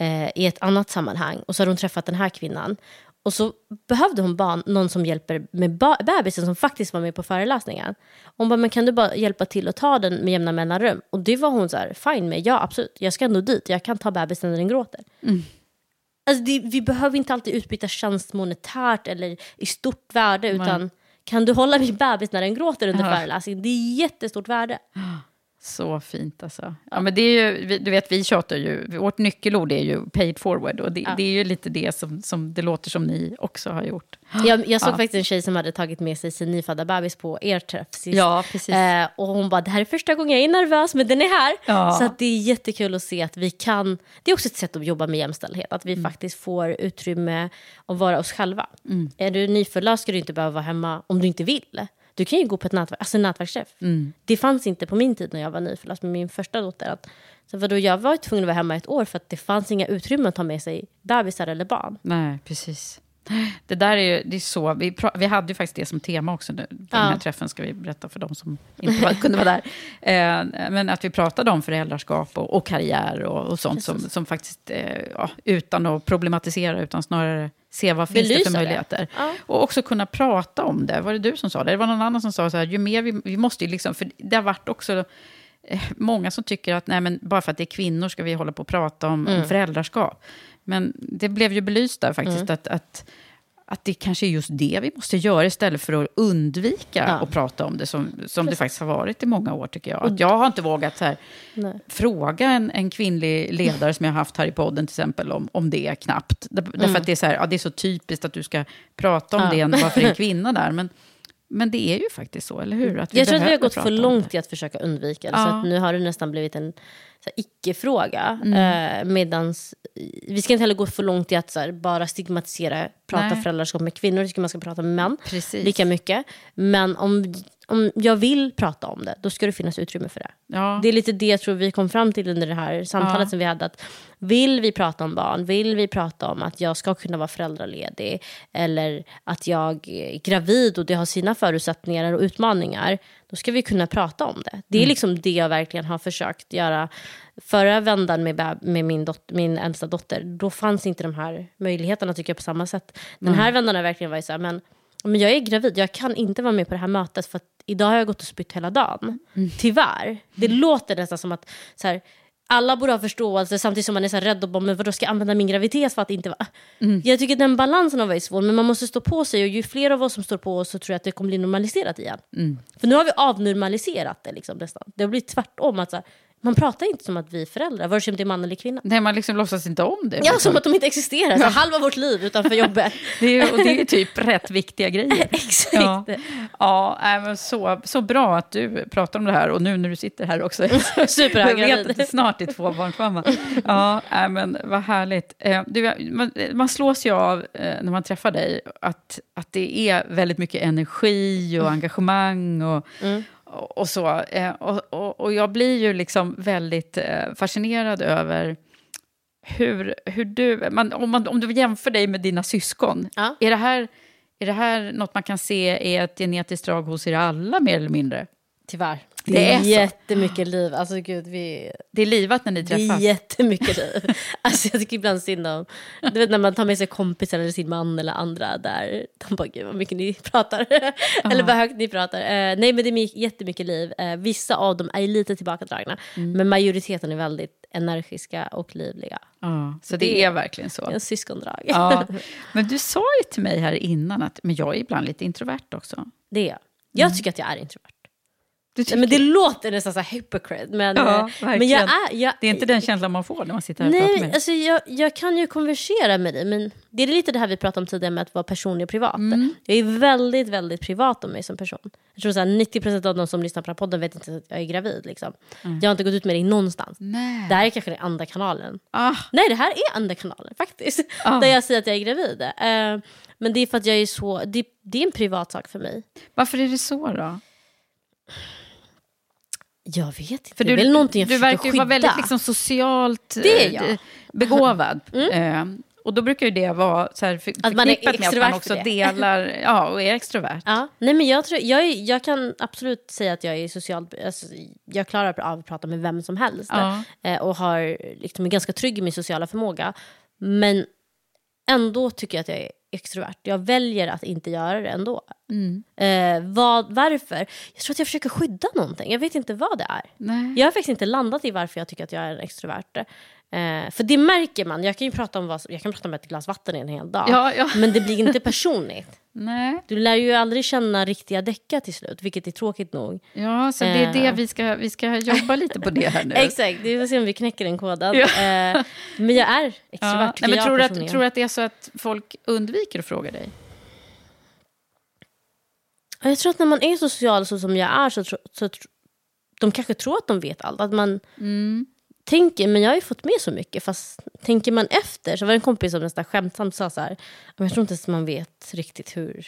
eh, i ett annat sammanhang. Och så hade hon träffat den här kvinnan. Och så behövde hon barn, någon som hjälper med bebisen som faktiskt var med på föreläsningen. Hon bara, men kan du bara hjälpa till att ta den med jämna mellanrum? Och det var hon så här, fine med. Ja, absolut. Jag ska ändå dit. Jag kan ta bebisen när den gråter. Alltså det, vi behöver inte alltid utbyta tjänst monetärt eller i stort värde. Utan kan du hålla min bebis när den gråter under föreläsningen? Det är jättestort värde. Så fint alltså. Ja, men det är ju, du vet, vi tjatar ju, vårt nyckelord är ju paid forward. Och det, det är ju lite det som, som det låter som ni också har gjort. Jag, jag såg Ja. faktiskt en tjej som hade tagit med sig sin nyfödda bebis på er träff sist. Ja, precis. Eh, och hon bara, det här är första gången jag är nervös men den är här. Ja. Så att det är jättekul att se att vi kan, det är också ett sätt att jobba med jämställdhet. Att vi Mm. faktiskt får utrymme att vara oss själva. Är du nyförlöst ska du inte behöva vara hemma om du inte vill. Du kan ju gå på ett nätverk, alltså nätverksträff. Mm. Det fanns inte på min tid när jag var nyförlöst med min första dotter. Att, så vadå, jag var tvungen att vara hemma ett år för att det fanns inga utrymme att ta med sig bebisar eller barn. Nej, precis. Det där är ju det är så, vi, pra, vi hade ju faktiskt det som tema också nu, på den här Ja. träffen, ska vi berätta för de som inte var, kunde vara där. Eh, men att vi pratade om föräldraskap och, och karriär och, och sånt som, som faktiskt, eh, ja, utan att problematisera, utan snarare se vad finns det för det. möjligheter. Ja. Och också kunna prata om det. Var det du som sa det? Det var någon annan som sa så här, ju mer vi, vi måste ju liksom, för det har varit också eh, många som tycker att nej, men bara för att det är kvinnor ska vi hålla på och prata om, Mm. om föräldraskap. Men det blev ju belyst där faktiskt att, att, att det kanske är just det vi måste göra istället för att undvika Ja. att prata om det som, som det faktiskt har varit i många år tycker jag. Att jag har inte vågat här, fråga en, en kvinnlig ledare som jag har haft här i podden till exempel om, om det knappt. Där, Därför att det är, så här, ja, det är så typiskt att du ska prata om Mm. Ja. det bara för en kvinna där. Men, men det är ju faktiskt så, eller hur? Att vi Jag tror att vi har gått för långt i att försöka undvika det. Ja. Så att nu har det nästan blivit en icke-fråga. Mm. Eh, medans, vi ska inte heller gå för långt i att här, bara stigmatisera, prata Nej. föräldraskap med kvinnor. Jag tycker man ska prata med män Precis. lika mycket. Men om, om jag vill prata om det, då ska det finnas utrymme för det. Ja. Det är lite det jag tror vi kom fram till under det här samtalet Ja. som vi hade. Att vill vi prata om barn, vill vi prata om att jag ska kunna vara föräldraledig eller att jag är gravid och det har sina förutsättningar och utmaningar, då ska vi kunna prata om det. Det är liksom det jag verkligen har försökt göra. Förra vändan med, med min, dot- min äldsta dotter, då fanns inte de här möjligheterna tycker jag på samma sätt. Den här vändan har verkligen varit så här, men men jag är gravid, jag kan inte vara med på det här mötet för att idag har jag gått och spytt hela dagen. Tyvärr. Det låter nästan som att så här, alla borde ha förståelse samtidigt som man är så här rädd och bara, men vadå ska jag använda min graviditet för att inte vara... Jag tycker den balansen har varit svår, men man måste stå på sig och ju fler av oss som står på oss så tror jag att det kommer bli normaliserat igen. För nu har vi avnormaliserat det liksom nästan. Det har blivit tvärtom. Att så här, man pratar inte som att vi är föräldrar, vare sig om det är man eller kvinna. Nej, man liksom låtsas inte om det. Ja, som att de inte existerar. Så halva vårt liv utanför jobbet. det är, och det är typ rätt viktiga grejer. Exakt. Ja, ja men så, så bra att du pratar om det här och nu när du sitter här också. Superhög Jag vet att snart är tvåbarnsmamma. Ja, men vad härligt. Eh, Du, man, man slås ju av eh, när man träffar dig att, att det är väldigt mycket energi och engagemang och, och, och så. Eh, Och, och, och jag blir ju liksom väldigt eh, fascinerad över hur, hur du, man, om, man, om du jämför dig med dina syskon, Ja. är, det här, är det här något man kan se är ett genetiskt drag hos er alla mer eller mindre? Tyvärr. Det, Det är, är jättemycket liv. Alltså gud, vi... Det är livat när ni Det är träffas. jättemycket liv. Alltså jag tycker ibland synd om... Du vet när man tar med sig kompisar eller sin man eller andra där. De bara, gud vad mycket ni pratar. eller vad högt ni pratar. Eh, nej men det är my- jättemycket liv. Eh, vissa av dem är lite tillbakadragna. Men majoriteten är väldigt energiska och livliga. Ja, så det är verkligen så. En syskondrag. Ja. Men du sa ju till mig här innan att men jag är ibland lite introvert också. Det är jag. Jag tycker att jag är introvert. Nej, men det låter nästan så här hypocrite. Men, Ja, eh, men jag är... Jag, Det är inte den känslan man får när man sitter här och pratar med Nej, dig. alltså jag, jag kan ju konversera med dig, men det är lite det här vi pratade om tidigare med att vara personlig och privat. Mm. Jag är väldigt, väldigt privat om mig som person. Jag tror så här, 90% av de som lyssnar på den här podden vet inte att jag är gravid. Liksom. Jag har inte gått ut med det någonstans. Mm. Nej. Det här är kanske den andra kanalen. Ah, Nej, det här är andra kanalen faktiskt. Ah. Där jag säger att jag är gravid. Eh, men det är för att jag är så... Det, det är en privat sak för mig. varför är det så då? Jag vet inte. För det är du, väl någonting jag du verkar ju vara väldigt liksom, socialt eh, jag. Mm. begåvad. Eh, och då brukar ju det vara så här, för, Att man är förknippat med att extrovert man också delar ja, och är extrovert. Ja, nej men jag, tror, jag, är, jag kan absolut säga att jag är socialt... Alltså, jag klarar av att prata med vem som helst. Ja. Eh, och har, liksom, är ganska trygg i min sociala förmåga. Men ändå tycker jag att jag är extrovert. Jag väljer att inte göra det ändå. Mm. Eh, vad, varför? Jag tror att jag försöker skydda någonting. Jag vet inte vad det är. Nej. Jag har faktiskt inte landat i varför jag tycker att jag är en extrovert. Eh, för det märker man. Jag kan ju prata om, vad, jag kan prata om ett glas vatten en hel dag. Ja, ja. Men det blir inte personligt. Nej. Du lär ju aldrig känna riktiga däckar till slut, vilket är tråkigt nog. Ja, så det är det Eh. vi ska, vi ska jobba lite på det här nu. Exakt, vi får se om vi knäcker den koden. Ja. Eh, men jag är extrovert, Ja. Nej, men jag tror, du att, personligen. tror du att det är så att folk undviker att fråga dig? Ja, Jag tror att när man är social så som jag är så, så tro, de kanske tror att de vet allt. Att man Mm. Tänker, men jag har ju fått med så mycket. Fast tänker man efter så var det en kompis som nästan skämtsamt sa så här. "Men Jag tror inte ens man vet riktigt hur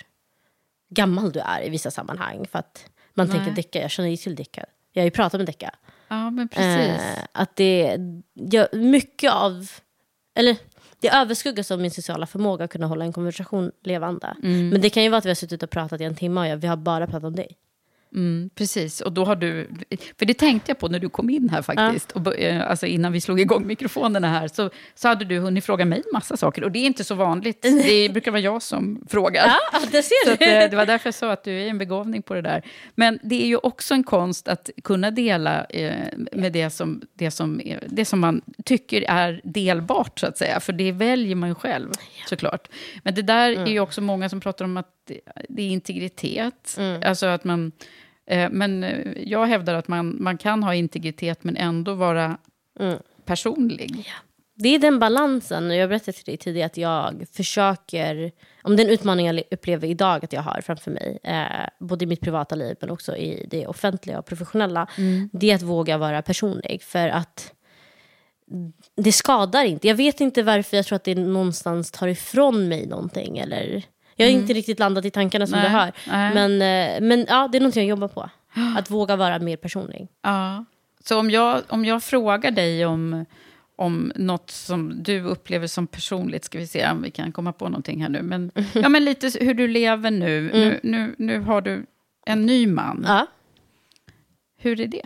gammal du är i vissa sammanhang. För att man Nej. tänker Decka, jag känner ju till Decka. Jag har ju pratat med Decka. Ja, men precis. Eh, att det, jag, mycket av, eller det överskuggas av min sociala förmåga att kunna hålla en konversation levande. Mm. Men det kan ju vara att vi har suttit och pratat i en timme och jag, vi har bara pratat om dig. Mm, precis, och då har du... För det tänkte jag på när du kom in här faktiskt. Och, bo- eh, alltså innan vi slog igång mikrofonerna här så, så hade du hunnit fråga mig massa saker. Och det är inte så vanligt. Det brukar vara jag som frågar. Ja, det ser du. att, eh, det var därför jag sa att du är en begåvning på det där. Men det är ju också en konst att kunna dela eh, med det som, det, som, är- det som man tycker är delbart, så att säga. För det väljer man ju själv, såklart. Men det där är ju också många som pratar om att det, det är integritet. Alltså att man... Eh, men eh, jag hävdar att man, man kan ha integritet men ändå vara personlig. Det är den balansen, och jag berättade till dig tidigare att jag försöker, om det är en utmaning jag upplever idag att jag har framför mig, eh, både i mitt privata liv men också i det offentliga och professionella, det är att våga vara personlig. För att det skadar inte. Jag vet inte varför jag tror att det någonstans tar ifrån mig någonting. Eller, jag har inte riktigt landat i tankarna som Nej, du hör. nej. Men, eh, men ja, det är någonting jag jobbar på. Att våga vara mer personlig. Ja. Så om jag, om jag frågar dig om, om något som du upplever som personligt, ska vi se om vi kan komma på någonting här nu. Men, ja, men lite hur du lever nu. Nu, nu. nu har du en ny man. Ja. Hur är det?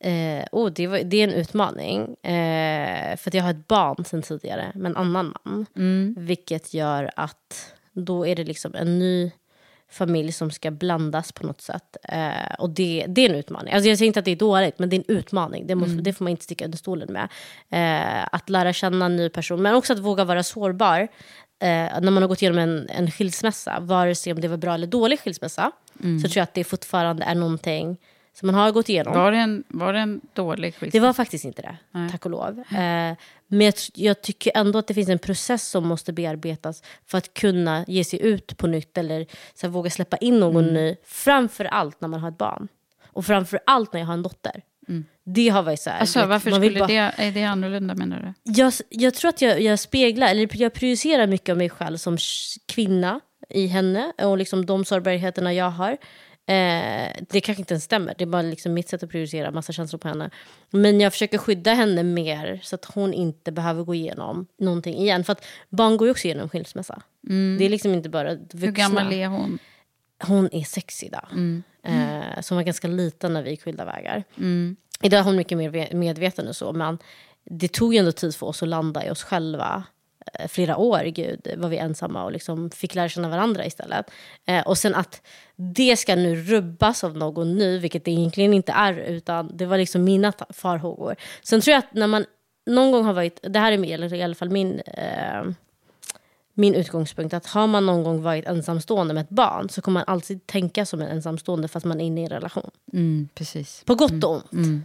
Eh, oh, det, var, det är en utmaning. Eh, för jag har ett barn sen tidigare med en annan man. Vilket gör att då är det liksom en ny familj som ska blandas på något sätt. Eh, och det, det är en utmaning. Alltså jag säger inte att det är dåligt, men det är en utmaning. Det, måste, det får man inte sticka under stolen med. Eh, att lära känna en ny person, men också att våga vara sårbar. Eh, när man har gått igenom en, en skilsmässa, vare sig om det var bra eller dålig skilsmässa, så tror jag att det fortfarande är någonting som man har gått igenom. Var det en, var det en dålig Det skilsmässa? var faktiskt inte det, tack och lov. Eh, men jag, jag tycker ändå att det finns en process som måste bearbetas för att kunna ge sig ut på nytt eller så här, våga släppa in någon ny. Framför allt när man har ett barn. Och framför allt när jag har en dotter. Det har varit så här... Alltså, vet, varför skulle bara- det, är det annorlunda menar du? jag, jag tror att jag, jag speglar, eller jag projicerar mycket av mig själv som kvinna i henne och liksom de sårbarheterna jag har. Eh, det kanske inte ens stämmer, det är bara liksom mitt sätt att projicera massa känslor på henne. Men jag försöker skydda henne mer så att hon inte behöver gå igenom någonting igen. För att barn går ju också igenom skilsmässa. Det är liksom inte bara vuxna. Hur gammal är hon? hon är sexig idag. Mm. Eh, som var ganska liten när vi gick skilda vägar. Mm. Idag är hon mycket mer medveten och så. Men det tog ju ändå tid för oss att landa i oss själva. Eh, flera år gud, var vi ensamma och liksom fick lära känna varandra istället. Eh, och sen att det ska nu rubbas av någon ny, vilket det egentligen inte är, utan det var liksom mina farhågor. Sen tror jag att när man någon gång har varit, det här är i alla fall min, eh, min utgångspunkt, att har man någon gång varit ensamstående med ett barn så kommer man alltid tänka som en ensamstående fast man är inne i en relation. Mm, precis. På gott och ont. Mm.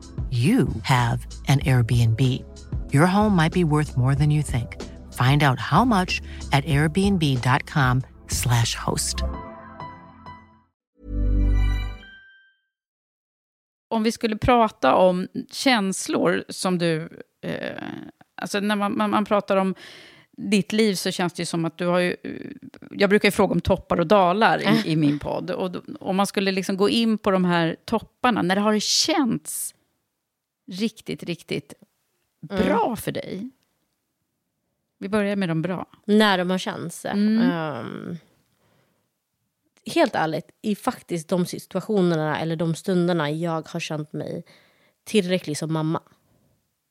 you have an Airbnb. Your home might be worth more than you think. Find out how much at airbnb.com slash host. Om vi skulle prata om känslor som du... Eh, alltså när man, man, man pratar om ditt liv så känns det som att du har ju... Jag brukar ju fråga om toppar och dalar i, i min podd. Och om man skulle liksom gå in på de här topparna, när det har känts riktigt, riktigt Mm. bra för dig? Vi börjar med de bra. När de har känts. Mm. Um, helt ärligt, i faktiskt de situationerna eller de stunderna jag har känt mig tillräcklig som mamma.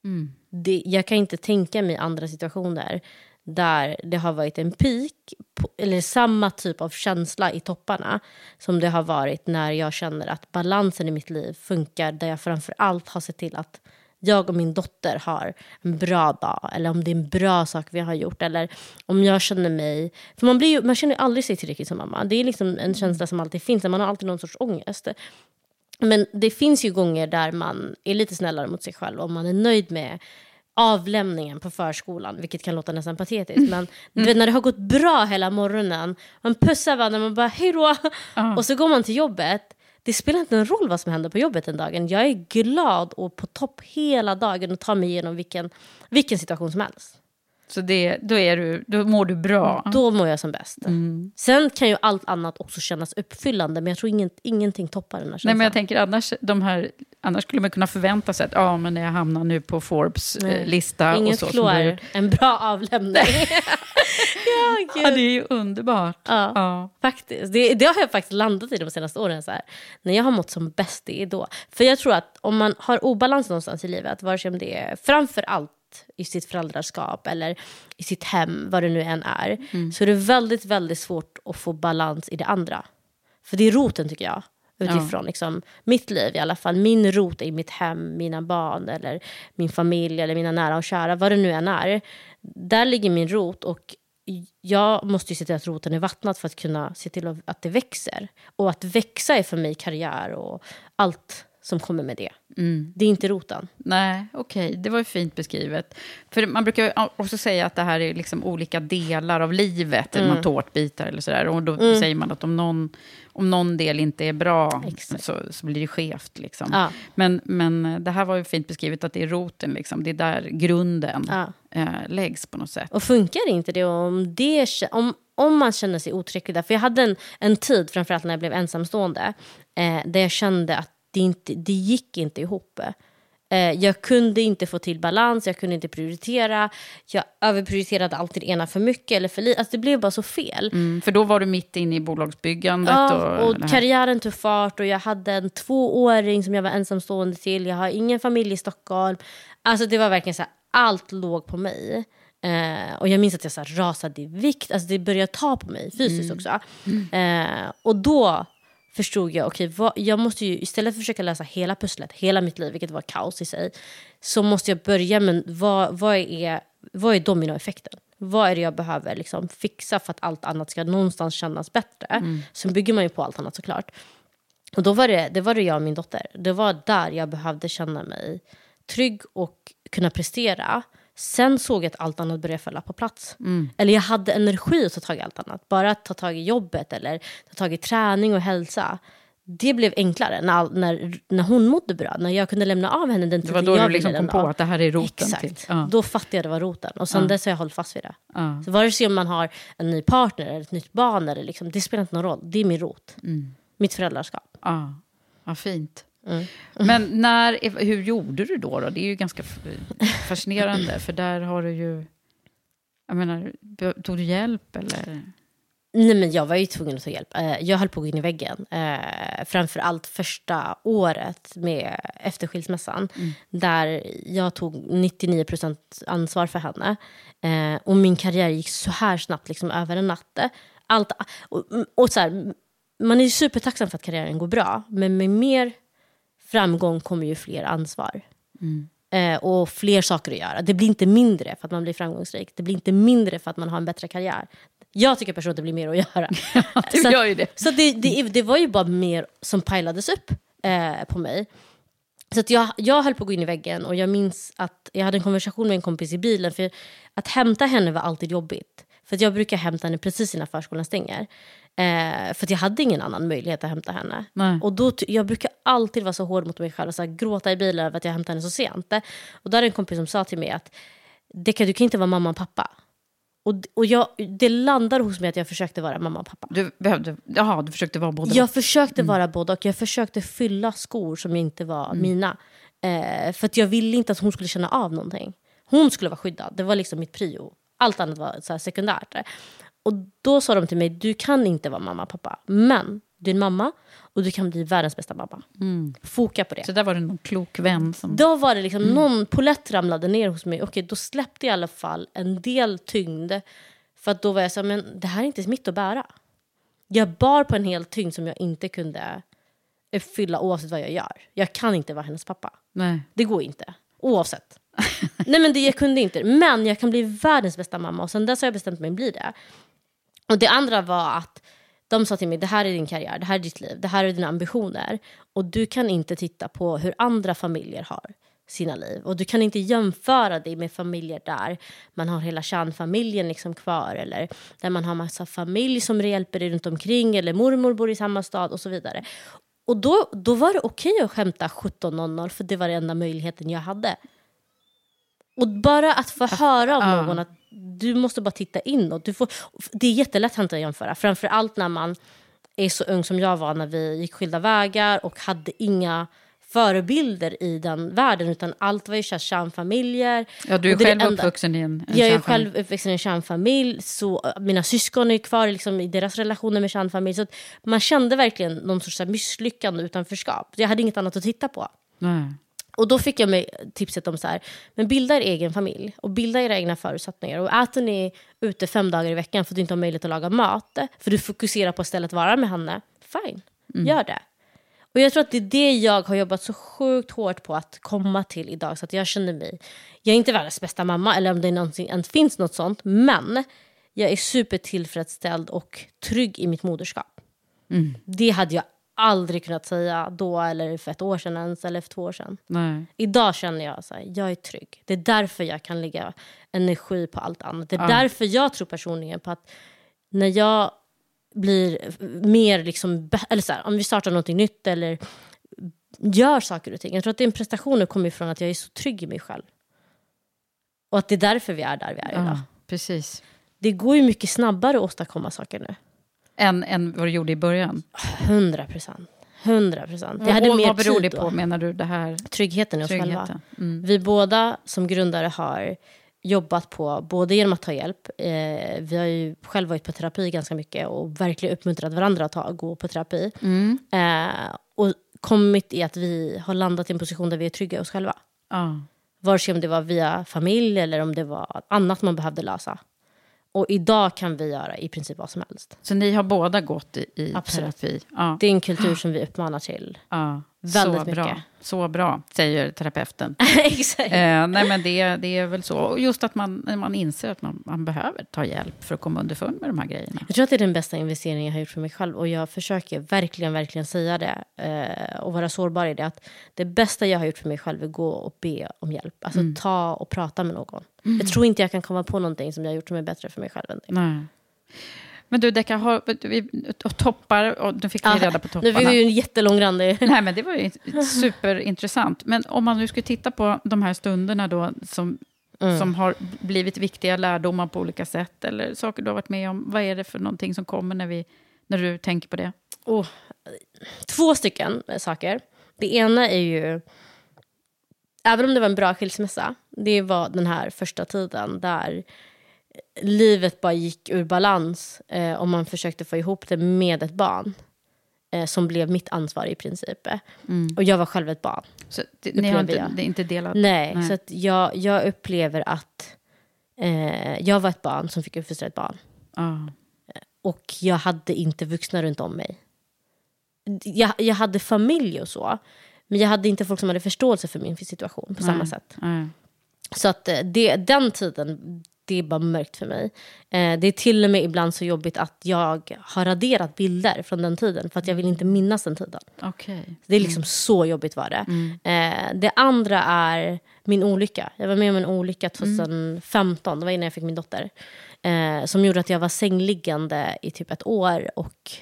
Mm. Det, jag kan inte tänka mig andra situationer där det har varit en peak, eller samma typ av känsla i topparna som det har varit när jag känner att balansen i mitt liv funkar, där jag framför allt har sett till att jag och min dotter har en bra dag eller om det är en bra sak vi har gjort eller om jag känner mig... För man, blir ju, man känner ju aldrig sig tillräckligt som mamma. Det är liksom en känsla som alltid finns, man har alltid någon sorts ångest. Men det finns ju gånger där man är lite snällare mot sig själv om man är nöjd med avlämningen på förskolan, vilket kan låta nästan patetiskt. Men du vet, när det har gått bra hela morgonen, man pussar varandra, man bara hej då, och så går man till jobbet. Det spelar inte en roll vad som händer på jobbet den dagen. Jag är glad och på topp hela dagen och tar mig igenom vilken, vilken situation som helst. Så det, då, är du, då mår du bra? Då mår jag som bäst. Mm. Sen kan ju allt annat också kännas uppfyllande, men jag tror inget, ingenting toppar den här känslan. Nej, men jag tänker annars, de här, annars skulle man kunna förvänta sig att ja, men när jag hamnar nu på Forbes eh, lista. Inget och så, klår en bra avlämning. ja, gud. Ja, det är ju underbart. Ja, Ja. faktiskt. Det, det har jag faktiskt landat i de senaste åren. Så här. När jag har mått som bäst, det är då. För jag tror att om man har obalans någonstans i livet, vare sig om det är framför allt i sitt föräldraskap eller i sitt hem, vad det nu än är, så är det väldigt, väldigt svårt att få balans i det andra. För det är roten tycker jag. Utifrån liksom, mitt liv i alla fall. Min rot är i mitt hem, mina barn eller min familj eller mina nära och kära. Vad det nu än är. Där ligger min rot och jag måste ju se till att roten är vattnad för att kunna se till att det växer. Och att växa är för mig karriär och allt som kommer med det. Det är inte roten. Nej, okej. Det var ju fint beskrivet. För man brukar också säga att det här är liksom olika delar av livet. Mm. Man tårtbitar eller sådär. Och då Mm. säger man att om någon, om någon del inte är bra så, så blir det skevt. Liksom. Ja. Men, men det här var ju fint beskrivet att det är roten. Liksom. Det är där grunden Ja. eh, läggs på något sätt. Och funkar inte det om, det, om, om man känner sig. För jag hade en, en tid, framförallt när jag blev ensamstående, eh, där jag kände att det, inte, det gick inte ihop. Eh, jag kunde inte få till balans, jag kunde inte prioritera. Jag överprioriterade alltid ena för mycket eller för lite. Alltså det blev bara så fel. Mm, för då var du mitt inne i bolagsbyggandet. Ja, och, och karriären tog fart och jag hade en tvååring som jag var ensamstående till. Jag har ingen familj i Stockholm. Alltså det var verkligen så här, allt låg på mig. Eh, och jag minns att jag så här, rasade i vikt. Alltså det började ta på mig fysiskt också. Eh, och då förstod jag, okej, vad- jag måste ju istället för att försöka lösa hela pusslet, hela mitt liv, vilket var kaos i sig, så måste jag börja med vad, vad, är, vad är dominoeffekten? Vad är det jag behöver liksom fixa för att allt annat ska någonstans kännas bättre? Sen bygger man ju på allt annat såklart. Och då var det, det var det jag och min dotter. Det var där jag behövde känna mig trygg och kunna prestera. Sen såg jag att allt annat började falla på plats. Eller jag hade energi att ta tag i allt annat. Bara att ta tag i jobbet eller ta tag i träning och hälsa. Det blev enklare när, när, när hon mådde bra. När jag kunde lämna av henne den Det var tiden då jag du liksom kom på av. att det här är roten Exakt. till. Ja. Då fattade jag det var roten. Och sen Ja. dess har jag hållit fast vid det. Ja. Så vare sig om man har en ny partner eller ett nytt barn, eller liksom, det spelar inte någon roll. Det är min rot. Mm. Mitt föräldraskap. Ja, ja fint. Mm. Men när, hur gjorde du då, då? Det är ju ganska fascinerande, för där har du ju... Jag menar, tog du hjälp eller? Nej, men jag var ju tvungen att ta hjälp. Eh, Jag höll på att gå in i väggen. Eh, framför allt första året med, efter skilsmässan. Där jag tog 99% ansvar för henne. Eh, och min karriär gick så här snabbt, liksom över en natt. Allt, och, och så här, man är ju supertacksam för att karriären går bra. Men med mer framgång kommer ju fler ansvar. Eh, och fler saker att göra. Det blir inte mindre för att man blir framgångsrik. Det blir inte mindre för att man har en bättre karriär. Jag tycker personligen att det blir mer att göra. Du så gör ju det. så det, det, det var ju bara mer som pajlades upp eh, på mig. Så jag, jag höll på att gå in i väggen och jag minns att jag hade en konversation med en kompis i bilen. För Att hämta henne var alltid jobbigt. För jag brukar hämta henne precis innan förskolan stänger. Eh, för jag hade ingen annan möjlighet att hämta henne. Nej. Och då, jag brukar alltid vara så hård mot mig själv och så här, gråta i bilen över att jag hämtar henne så sent. Och då är det en kompis som sa till mig att Decka, du kan inte vara mamma och pappa. Och, och jag, det landade hos mig att jag försökte vara mamma och pappa. Du, behövde, jaha, du försökte vara både Jag försökte vara både och. Jag försökte fylla skor som inte var mina. Eh, för jag ville inte att hon skulle känna av någonting. Hon skulle vara skyddad. Det var liksom mitt prio. Allt annat var så sekundärt. Och då sa de till mig, du kan inte vara mamma och pappa. Men du är en mamma och du kan bli världens bästa mamma. Foka på det. Så där var det någon klok vän som... Då var det liksom, någon polett ramlade ner hos mig. Okej, då släppte jag i alla fall en del tyngd. För då var jag så här, men det här är inte mitt att bära. Jag bar på en hel tyngd som jag inte kunde uppfylla oavsett vad jag gör. Jag kan inte vara hennes pappa. Nej. Det går inte. Oavsett. Nej men det, jag kunde inte. Men jag kan bli världens bästa mamma och sen dess har jag bestämt mig att bli det. Och det andra var att de sa till mig, det här är din karriär, det här är ditt liv, det här är dina ambitioner. Och du kan inte titta på hur andra familjer har sina liv. Och du kan inte jämföra dig med familjer där man har hela kärnfamiljen liksom kvar. Eller där man har massa familj som hjälper dig runt omkring. Eller mormor bor i samma stad och så vidare. Och då, då var det okej att skämta 17.00 för det var den enda möjligheten jag hade. Och bara att få höra av någon att du måste bara titta inåt. Du får, det är jättelätt att jämföra. Framförallt när man är så ung som jag var när vi gick skilda vägar och hade inga förebilder i den världen utan allt var ju kärnfamiljer. Ja, du är själv uppvuxen i en, en Jag är själv uppvuxen i en kärnfamilj. Så mina syskon är kvar liksom, i deras relationer med kärnfamilj. Så man kände verkligen någon sorts misslyckande utanförskap. Jag hade inget annat att titta på. Nej. Och då fick jag mig tipset om så här, men bilda er egen familj och bilda era egna förutsättningar. Och äter ni ute fem dagar i veckan för att du inte har möjlighet att laga mat, för du fokuserar på att vara med henne, fine, mm. gör det. Och jag tror att det är det jag har jobbat så sjukt hårt på att komma till idag. Så att jag känner mig, jag är inte världens bästa mamma eller om det någonsin ens finns något sånt. Men jag är supertillfredsställd och trygg i mitt moderskap. Mm. Det hade jag aldrig kunnat säga då eller för ett år sedan ens, eller för två år sedan. Nej. Idag känner jag att jag är trygg. Det är därför jag kan lägga energi på allt annat. Det är Ja. därför jag tror personligen på att när jag blir mer liksom, eller så här, om vi startar något nytt eller gör saker och ting. Jag tror att den prestationen kommer ifrån att jag är så trygg i mig själv. Och att det är därför vi är där vi är idag. Ja, precis. Det går ju mycket snabbare att åstadkomma saker nu. Än, än vad du gjorde i början? 100 procent. 100 procent. Och, vad beror det på, menar du? Det här? Tryggheten i oss själva. Mm. Vi båda som grundare har jobbat på, både genom att ta hjälp, eh, vi har ju själv varit på terapi ganska mycket och verkligen uppmuntrat varandra att ta, gå på terapi. Mm. Eh, och kommit i att vi har landat i en position där vi är trygga i oss själva. Ja. Vare sig om det var via familj eller om det var annat man behövde lösa. Och idag kan vi göra i princip vad som helst. Så ni har båda gått i, i Absolut. terapi? Ja. Det är en kultur som vi uppmanar till. Ja, Väldigt så mycket. Bra. Så bra, säger terapeuten. Exakt. Eh, nej, men det, det är väl så. Och just att man, man inser att man, man behöver ta hjälp för att komma underfund med de här grejerna. Jag tror att det är den bästa investeringen jag har gjort för mig själv. Och jag försöker verkligen, verkligen säga det. Eh, och vara sårbar i det. Att det bästa jag har gjort för mig själv är att gå och be om hjälp. Alltså Mm. ta och prata med någon. Mm. Jag tror inte jag kan komma på någonting som jag har gjort som är bättre för mig själv än det. Nej. Men du, Decka, har, vi, toppar, och nu fick vi reda på Nu topparna. fick vi ju en jättelångrandig... Nej, men det var ju superintressant. Men om man nu skulle titta på de här stunderna då, som, Mm. som har blivit viktiga lärdomar på olika sätt, eller saker du har varit med om. Vad är det för någonting som kommer när, vi, när du tänker på det? Oh, två stycken saker. Det ena är ju... Även om det var en bra skilsmässa, det var den här första tiden där livet bara gick ur balans eh, och man försökte få ihop det med ett barn. Eh, som blev mitt ansvar i princip. Och jag var själv ett barn. Så det, ni har inte, jag. det är inte delat? Nej, Nej. så jag, jag upplever att eh, jag var ett barn som fick uppfostra ett barn. Ja. Och jag hade inte vuxna runt om mig. Jag, jag hade familj och så. Men jag hade inte folk som hade förståelse för min situation på samma Nej. sätt. Nej. Så att eh, det, den tiden, det är bara mörkt för mig. Eh, det är till och med ibland så jobbigt att jag har raderat bilder från den tiden. För att jag vill inte minnas den tiden. Okej. Det är liksom så jobbigt var det. Eh, det andra är min olycka. Jag var med om en olycka 2015, det var innan jag fick min dotter. Eh, som gjorde att jag var sängliggande i typ ett år. Och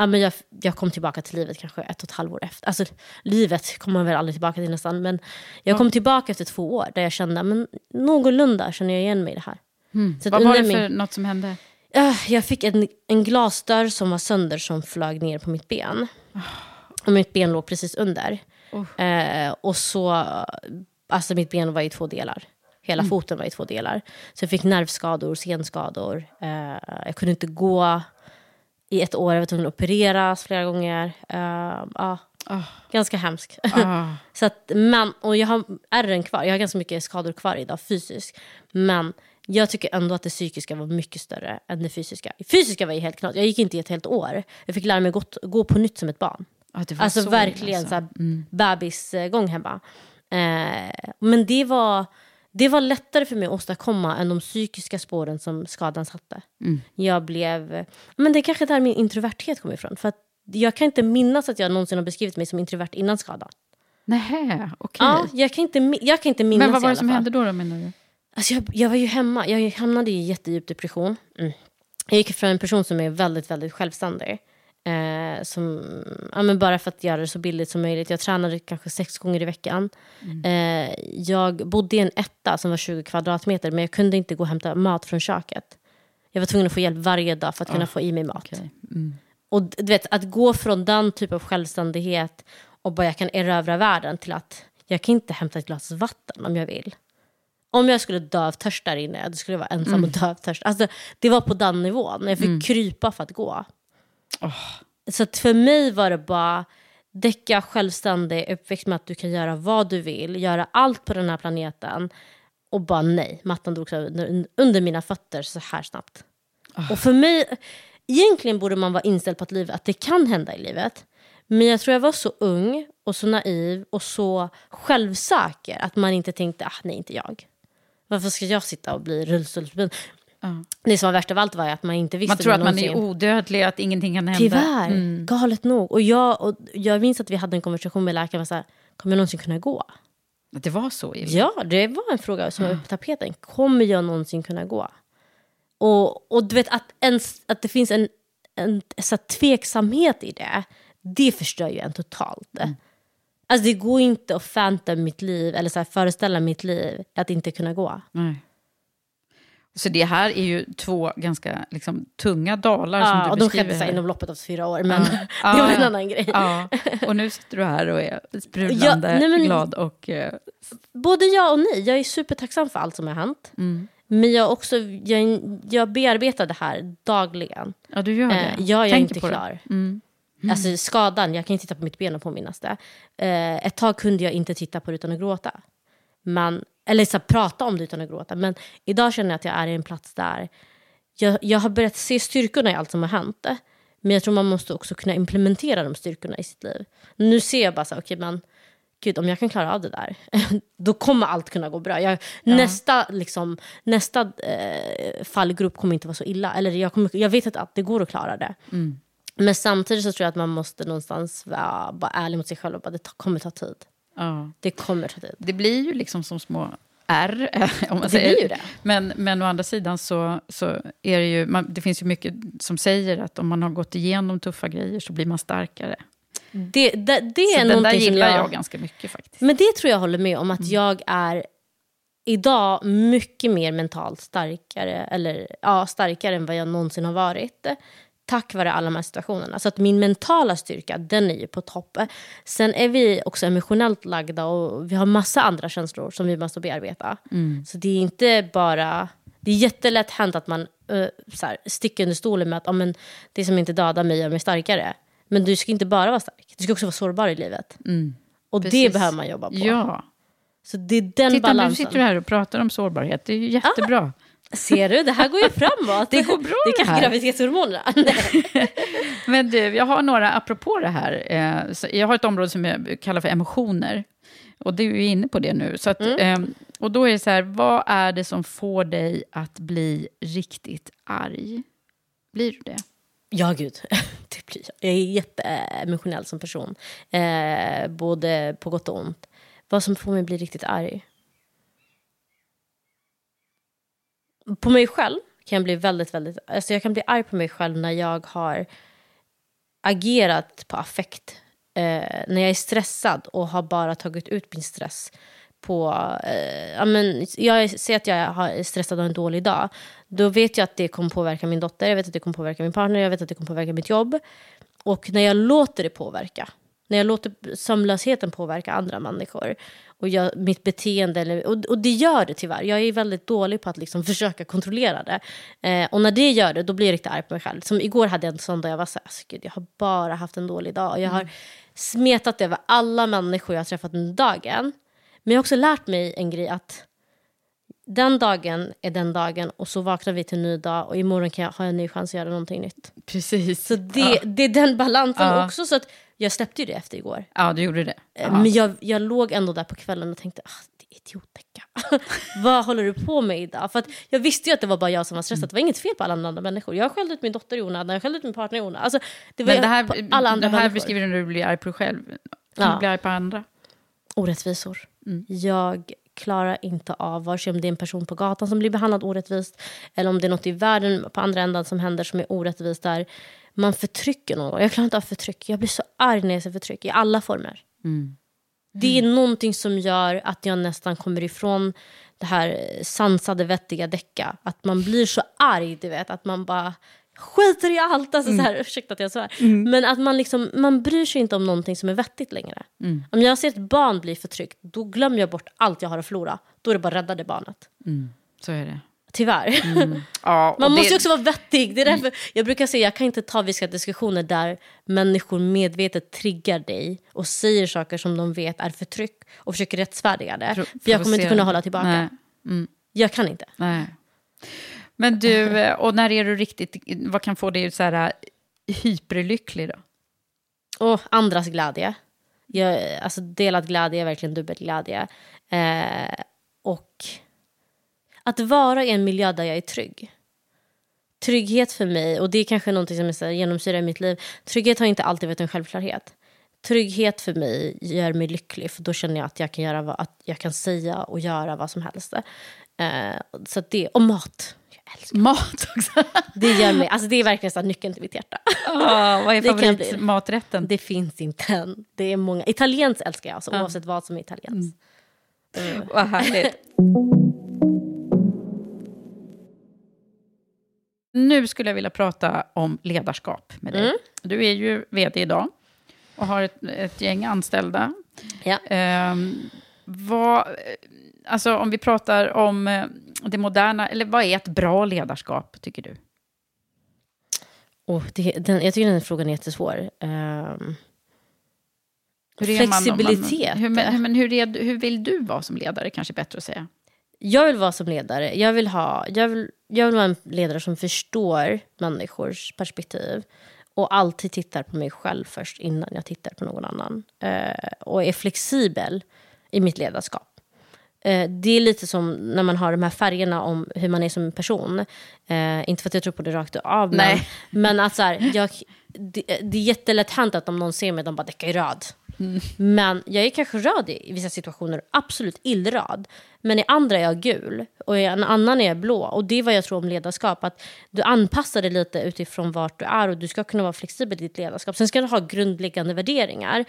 ja, men jag, jag kom tillbaka till livet kanske ett och ett halvår efter. Alltså, livet kommer man väl aldrig tillbaka till nästan. Men jag kom tillbaka efter två år där jag kände men någorlunda känner jag igen mig i det här. Att Vad var det för min- något som hände? Ah, Jag fick en, en glasdörr som var sönder som flög ner på mitt ben. Och mitt ben låg precis under. Eh, och så, alltså mitt ben var i två delar. Hela foten var i två delar. Så jag fick nervskador, senskador. Eh, jag kunde inte gå i ett år. Jag var tvungen att opereras flera gånger. Eh, ja, Ganska hemskt. Ah. Så att, men, och jag har ärren kvar. Jag har ganska mycket skador kvar idag fysiskt. Men jag tycker ändå att det psykiska var mycket större än det fysiska. Det fysiska var ju helt knappt. Jag gick inte i ett helt år. Jag fick lära mig gå, gå på nytt som ett barn. Var Alltså så verkligen alltså. så här, bebisgång hemma. Eh, men det var, det var lättare för mig att åstadkomma än de psykiska spåren som skadan satte. Mm. Jag blev... Men det är kanske där min introverthet kommer ifrån. För jag kan inte minnas att jag någonsin har beskrivit mig som introvert innan skadan. Nähä, okej. Ja, jag, kan inte, mi- jag kan inte minnas Men vad var det som hände då, då menar du? Alltså jag, jag var ju hemma. Jag hamnade i jättedjup depression. Mm. Jag gick från en person som är väldigt, väldigt självständig Eh, som, ja, men bara för att göra det så billigt som möjligt. Jag tränade kanske sex gånger i veckan. Mm. Eh, jag bodde i en etta som var 20 kvadratmeter men jag kunde inte gå och hämta mat från köket. Jag var tvungen att få hjälp varje dag för att kunna Ah, få i mig mat. okej. Mm. Och du vet, att gå från den typ av självständighet och bara jag kan erövra världen till att jag kan inte hämta ett glas vatten om jag vill. Om jag skulle dö av törst där inne, då skulle jag vara ensam Mm. och dö av törst. Alltså, det var på den nivån. Jag fick Mm. krypa för att gå. Så att för mig var det bara däcka självständig, uppväxt med att du kan göra vad du vill, göra allt på den här planeten. Och bara nej, mattan drogs under, under mina fötter så här snabbt. Och för mig, egentligen borde man vara inställd på att, livet, att det kan hända i livet. Men jag tror jag var så ung och så naiv och så självsäker att man inte tänkte, ah, nej inte jag. Varför ska jag sitta och bli rullstolsbunden? Det som var värst av allt var att man inte visste Man tror att man är odödlig, att ingenting kan hända. Tyvärr, Mm. galet nog. Och jag, och jag minns att vi hade en konversation med läkaren. Så här, Kommer jag någonsin kunna gå? Det var så illa? Ja, det var en fråga som var på tapeten. Kommer jag någonsin kunna gå? Och, och du vet att, ens, att det finns en, en så tveksamhet i det, det förstör ju en totalt. Alltså det går inte att fanta mitt liv, eller så här, föreställa mitt liv, att inte kunna gå. Nej. Så det här är ju två ganska liksom, tunga dalar som Ja, du och de beskriver skedde så här här. inom loppet av fyra år, men Ja. det var Ja, en ja. annan grej. Ja. Och nu sitter du här och är sprudlande Ja, nej, men- glad och... eh, Både ja och nej. Jag är supertacksam för allt som har hänt. Mm. Men jag, också, jag, jag bearbetar det här dagligen. Ja, du gör det. Eh, jag är inte klar. Mm. Alltså skadan, jag kan inte titta på mitt ben och påminnas det. Eh, ett tag kunde jag inte titta på det utan att gråta. Men, eller så här, prata om det utan att gråta. Men idag känner jag att jag är i en plats där jag, jag har börjat se styrkorna i allt som har hänt. Men jag tror man måste också kunna implementera de styrkorna i sitt liv. Nu ser jag bara så här, okej men gud om jag kan klara av det där, då kommer allt kunna gå bra. Jag, Nästa, liksom, nästa eh, fallgrupp kommer inte vara så illa. Eller jag, kommer, jag vet att, att det går att klara det. Mm. Men samtidigt så tror jag att man måste någonstans vara bara ärlig mot sig själv och bara det kommer ta tid. Ja. Det kommer ta tid. Det blir ju liksom som små R. Om man Det säger. blir ju det. Men, men å andra sidan så, så är det ju... Man, det finns ju mycket som säger att om man har gått igenom tuffa grejer så blir man starkare. Det, det, det så är den där gillar jag, jag ganska mycket faktiskt. Men det tror jag håller med om, att Mm. jag är idag mycket mer mentalt starkare, eller, ja, starkare än vad jag någonsin har varit. Tack vare alla de här situationerna. Så att min mentala styrka, den är ju på topp. Sen är vi också emotionellt lagda och vi har massa andra känslor som vi måste bearbeta. Mm. Så det är inte bara... Det är jättelätt hänt att man uh, så här, sticker under stolen med att ah, men, det som inte dödar mig gör mig starkare. Men du ska inte bara vara stark, du ska också vara sårbar i livet. Mm. Och det Precis. behöver man jobba på. Ja. Så det är den Titta, balansen. nu sitter du här och pratar om sårbarhet. Det är ju jättebra. Ser du, det här går ju framåt. Det går bra Det är kanske här. graviditetshormonerna. Men du, jag har några, apropå det här, eh, jag har ett område som jag kallar för emotioner. Och du är inne på det nu. Så att, eh, och då är det så här, vad är det som får dig att bli riktigt arg? Blir du det? Ja, gud. Det blir jag. jag är jätteemotionell som person. Eh, både på gott och ont. Vad som får mig att bli riktigt arg? På mig själv kan jag bli väldigt, väldigt... Alltså jag kan bli arg på mig själv när jag har agerat på affekt. Eh, när jag är stressad och har bara tagit ut min stress på... Eh, ja, men jag ser att jag är stressad och en dålig dag. Då vet jag att det kommer påverka min dotter, jag vet att det kommer påverka min partner, jag vet att det kommer påverka mitt jobb. Och när jag låter det påverka, när jag låter sömnlösheten påverka andra människor och jag, mitt beteende, eller, och, och det gör det tyvärr. Jag är väldigt dålig på att liksom försöka kontrollera det. Eh, och när det gör det, då blir jag riktigt arg på mig själv. Som igår hade jag en sån dag jag var så här, alltså, gud, jag har bara haft en dålig dag. Och jag har smetat över alla människor jag har träffat under dagen. Men jag har också lärt mig en grej att den dagen är den dagen och så vaknar vi till en ny dag och imorgon kan jag ha en ny chans att göra någonting nytt. Precis. Så det, Ja. det är den balansen Ja. också. Så att jag släppte ju det efter igår. Ja, du gjorde det. Eh, Ja. Men jag, jag låg ändå där på kvällen och tänkte, ah, det är idiotdecka. Vad håller du på med idag? För att jag visste ju att det var bara jag som var stressad. Det var inget fel på alla andra människor. Jag skällde ut min dotter i onödan, jag skällde ut min partner i onödan. Alltså, det var Men det här, på alla andra det här människor. beskriver du när du blir arg på dig själv. Kan Ja. du bli arg på andra? Orättvisor. Mm. Jag klarar inte av, vare sig om det är en person på gatan som blir behandlad orättvist eller om det är något i världen på andra ändan som händer som är orättvist där. Man förtrycker någon. Jag klarar inte av förtryck. Jag blir så arg när jag ser förtryck i alla former. Mm. Det är någonting som gör att jag nästan kommer ifrån det här sansade, vettiga däcka. Att man blir så arg, du vet. Att man bara skiter i allt. Alltså, så här, ursäkta att jag svär. Men att man, liksom, man bryr sig inte om någonting som är vettigt längre. Om jag ser ett barn bli förtryckt, då glömmer jag bort allt jag har att förlora. Då är det bara att rädda det barnet. Så är det. Tyvärr. Ja, och Man måste det- ju också vara vettig. Det är därför jag brukar säga jag kan inte ta vissa diskussioner där människor medvetet triggar dig och säger saker som de vet är förtryck och försöker rättfärdiga det. Pro- För jag kommer inte kunna hålla tillbaka. Nej. Mm. Jag kan inte. Nej. Men du, eh, och när är du riktigt, vad kan få dig så här eh, hyperlycklig då? Och andras glädje. Jag, alltså delad glädje är verkligen dubbelglädje. Eh, och att vara i en miljö där jag är trygg. Trygghet för mig, och det är kanske något som är genomsyrar mitt liv. Trygghet har inte alltid varit en självklarhet. Trygghet för mig gör mig lycklig, för då känner jag att jag kan, göra vad, att jag kan säga och göra vad som helst. Eh, så det, och mat. Mat också. det. Gör mig, alltså det är verkligen så nyckeln till mitt hjärta. Ah, vad är Det favoritmaträtten? Det finns inte än. Det är många. Italienskt älskar jag, alltså, oavsett vad som är italienskt. Vad härligt. Nu skulle jag vilja prata om ledarskap med dig. Mm. Du är ju vd idag och har ett, ett gäng anställda. Ja. Ehm, vad, alltså om vi pratar om eh, det moderna, eller vad är ett bra ledarskap, tycker du? Oh, det, den, jag tycker den frågan är jättesvår. Um, Hur är man man- flexibilitet. hur, men, hur, är, hur vill du vara som ledare, kanske bättre att säga? Jag vill vara som ledare. Jag vill, ha, jag, vill, jag vill vara en ledare som förstår människors perspektiv och alltid tittar på mig själv först innan jag tittar på någon annan. Eh, och är flexibel i mitt ledarskap. Eh, det är lite som när man har de här färgerna om hur man är som person. Eh, inte för att jag tror på det rakt av, men, men att så här, jag, det, det är jättelätt hänt att om någon ser mig, de bara däckar i röd. Men jag är kanske röd i, vissa situationer, absolut illröd. Men i andra är jag gul och i en annan är jag blå. Och det är vad jag tror om ledarskap. Att du anpassar dig lite utifrån vart du är och du ska kunna vara flexibel i ditt ledarskap. Sen ska du ha grundläggande värderingar.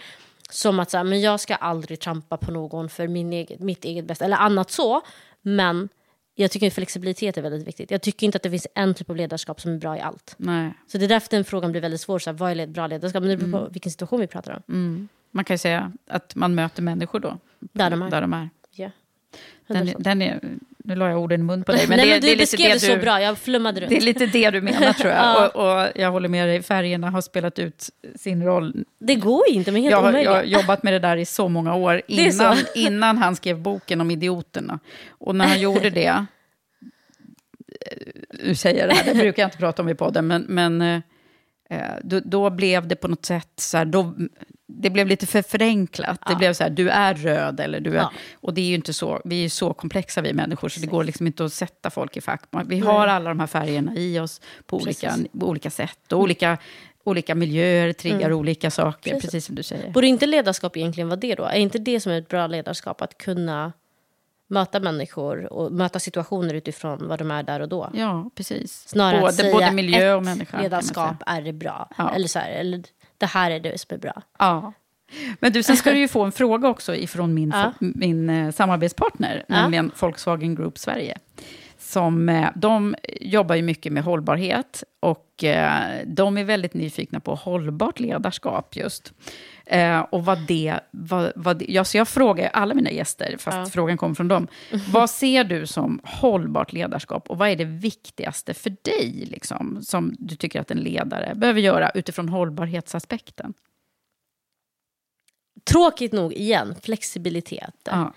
Som att så här, men jag ska aldrig trampa på någon för min eget, mitt eget bästa eller annat så. Men jag tycker att flexibilitet är väldigt viktigt. Jag tycker inte att det finns en typ av ledarskap som är bra i allt. Nej. Så det är därför den frågan blir väldigt svår. Så här, vad är ett bra ledarskap? Men det beror på vilken situation vi pratar om. Mm. Man kan ju säga att man möter människor då. Där de är. Där de är. Ja. Den, 100%. den är, nu la jag orden i mun på dig. Men Nej, det, men du det är lite beskrev det, det så du, bra, jag flummade runt. Det är lite det du menar tror jag. Ja. och, och jag håller med dig, färgerna har spelat ut sin roll. Det går ju inte, men helt Jag, har- omöjligt. jag har jobbat med det där i så många år, innan, innan han skrev boken om idioterna. Och när han gjorde det, nu säger jag det här, det brukar jag inte prata om i podden, men, men eh, då, då blev det på något sätt så här, då, det blev lite för förenklat. Det blev så här, du är röd eller du är... Ja. Och det är ju inte så, vi är ju så komplexa vi människor, så det går liksom inte att sätta folk i fack. Vi har alla de här färgerna i oss på olika, på olika sätt. Och olika, olika miljöer triggar Mm. olika saker, Precis. precis som du säger. Borde inte ledarskap egentligen vara det då? Är inte det som är ett bra ledarskap? Att kunna möta människor och möta situationer utifrån vad de är där och då. Ja, precis. Snarare både, att säga både miljö och människa. ledarskap är det bra. Ja. Eller, så här, eller det här är det som är bra. Ja. Men du, sen ska du ju få en fråga också ifrån min, Ja. min eh, samarbetspartner, Ja. nämligen Volkswagen Group Sverige. Som, eh, de jobbar ju mycket med hållbarhet och eh, de är väldigt nyfikna på hållbart ledarskap just. Eh, och vad det, vad, vad det ja, så jag frågar alla mina gäster, fast Ja. frågan kom från dem. Vad ser du som hållbart ledarskap och vad är det viktigaste för dig, liksom, som du tycker att en ledare behöver göra utifrån hållbarhetsaspekten? Tråkigt nog, igen, flexibilitet. Ja.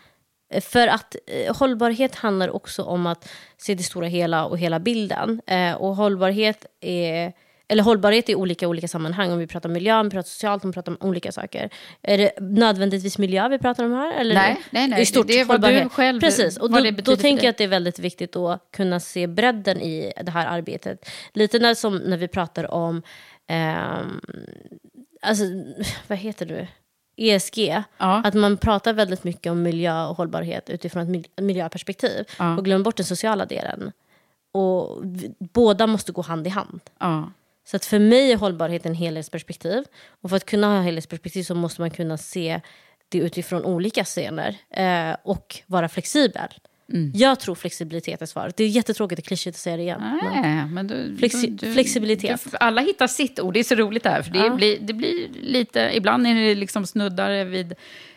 För att eh, hållbarhet handlar också om att se det stora hela och hela bilden. Eh, och hållbarhet är... Eller hållbarhet i olika olika sammanhang. Om vi pratar miljö, om vi pratar socialt, om vi pratar om olika saker. Är det nödvändigtvis miljö vi pratar om här? Eller Nej, nej, nej. I stort, Det är vad du hållbarhet. själv- Precis, och då, då tänker jag att det är väldigt viktigt att kunna se bredden i det här arbetet. Lite när, som när vi pratar om... ehm, alltså, vad heter det? ESG. Ja. Att man pratar väldigt mycket om miljö och hållbarhet utifrån ett mil- miljöperspektiv. Ja. Och glömmer bort den sociala delen. Och båda måste gå hand i hand. Ja. Så att för mig är hållbarhet en helhetsperspektiv. Och för att kunna ha helhetsperspektiv så måste man kunna se det utifrån olika scener eh, och vara flexibel. Mm. Jag tror flexibilitet är svaret. Det är jättetråkigt och klyschigt att säga det igen. Nej, men du, Flexi du, flexibilitet. Du, alla hittar sitt ord. Det är så roligt där. För det, ja. blir, det blir lite, ibland är det liksom snuddar vid,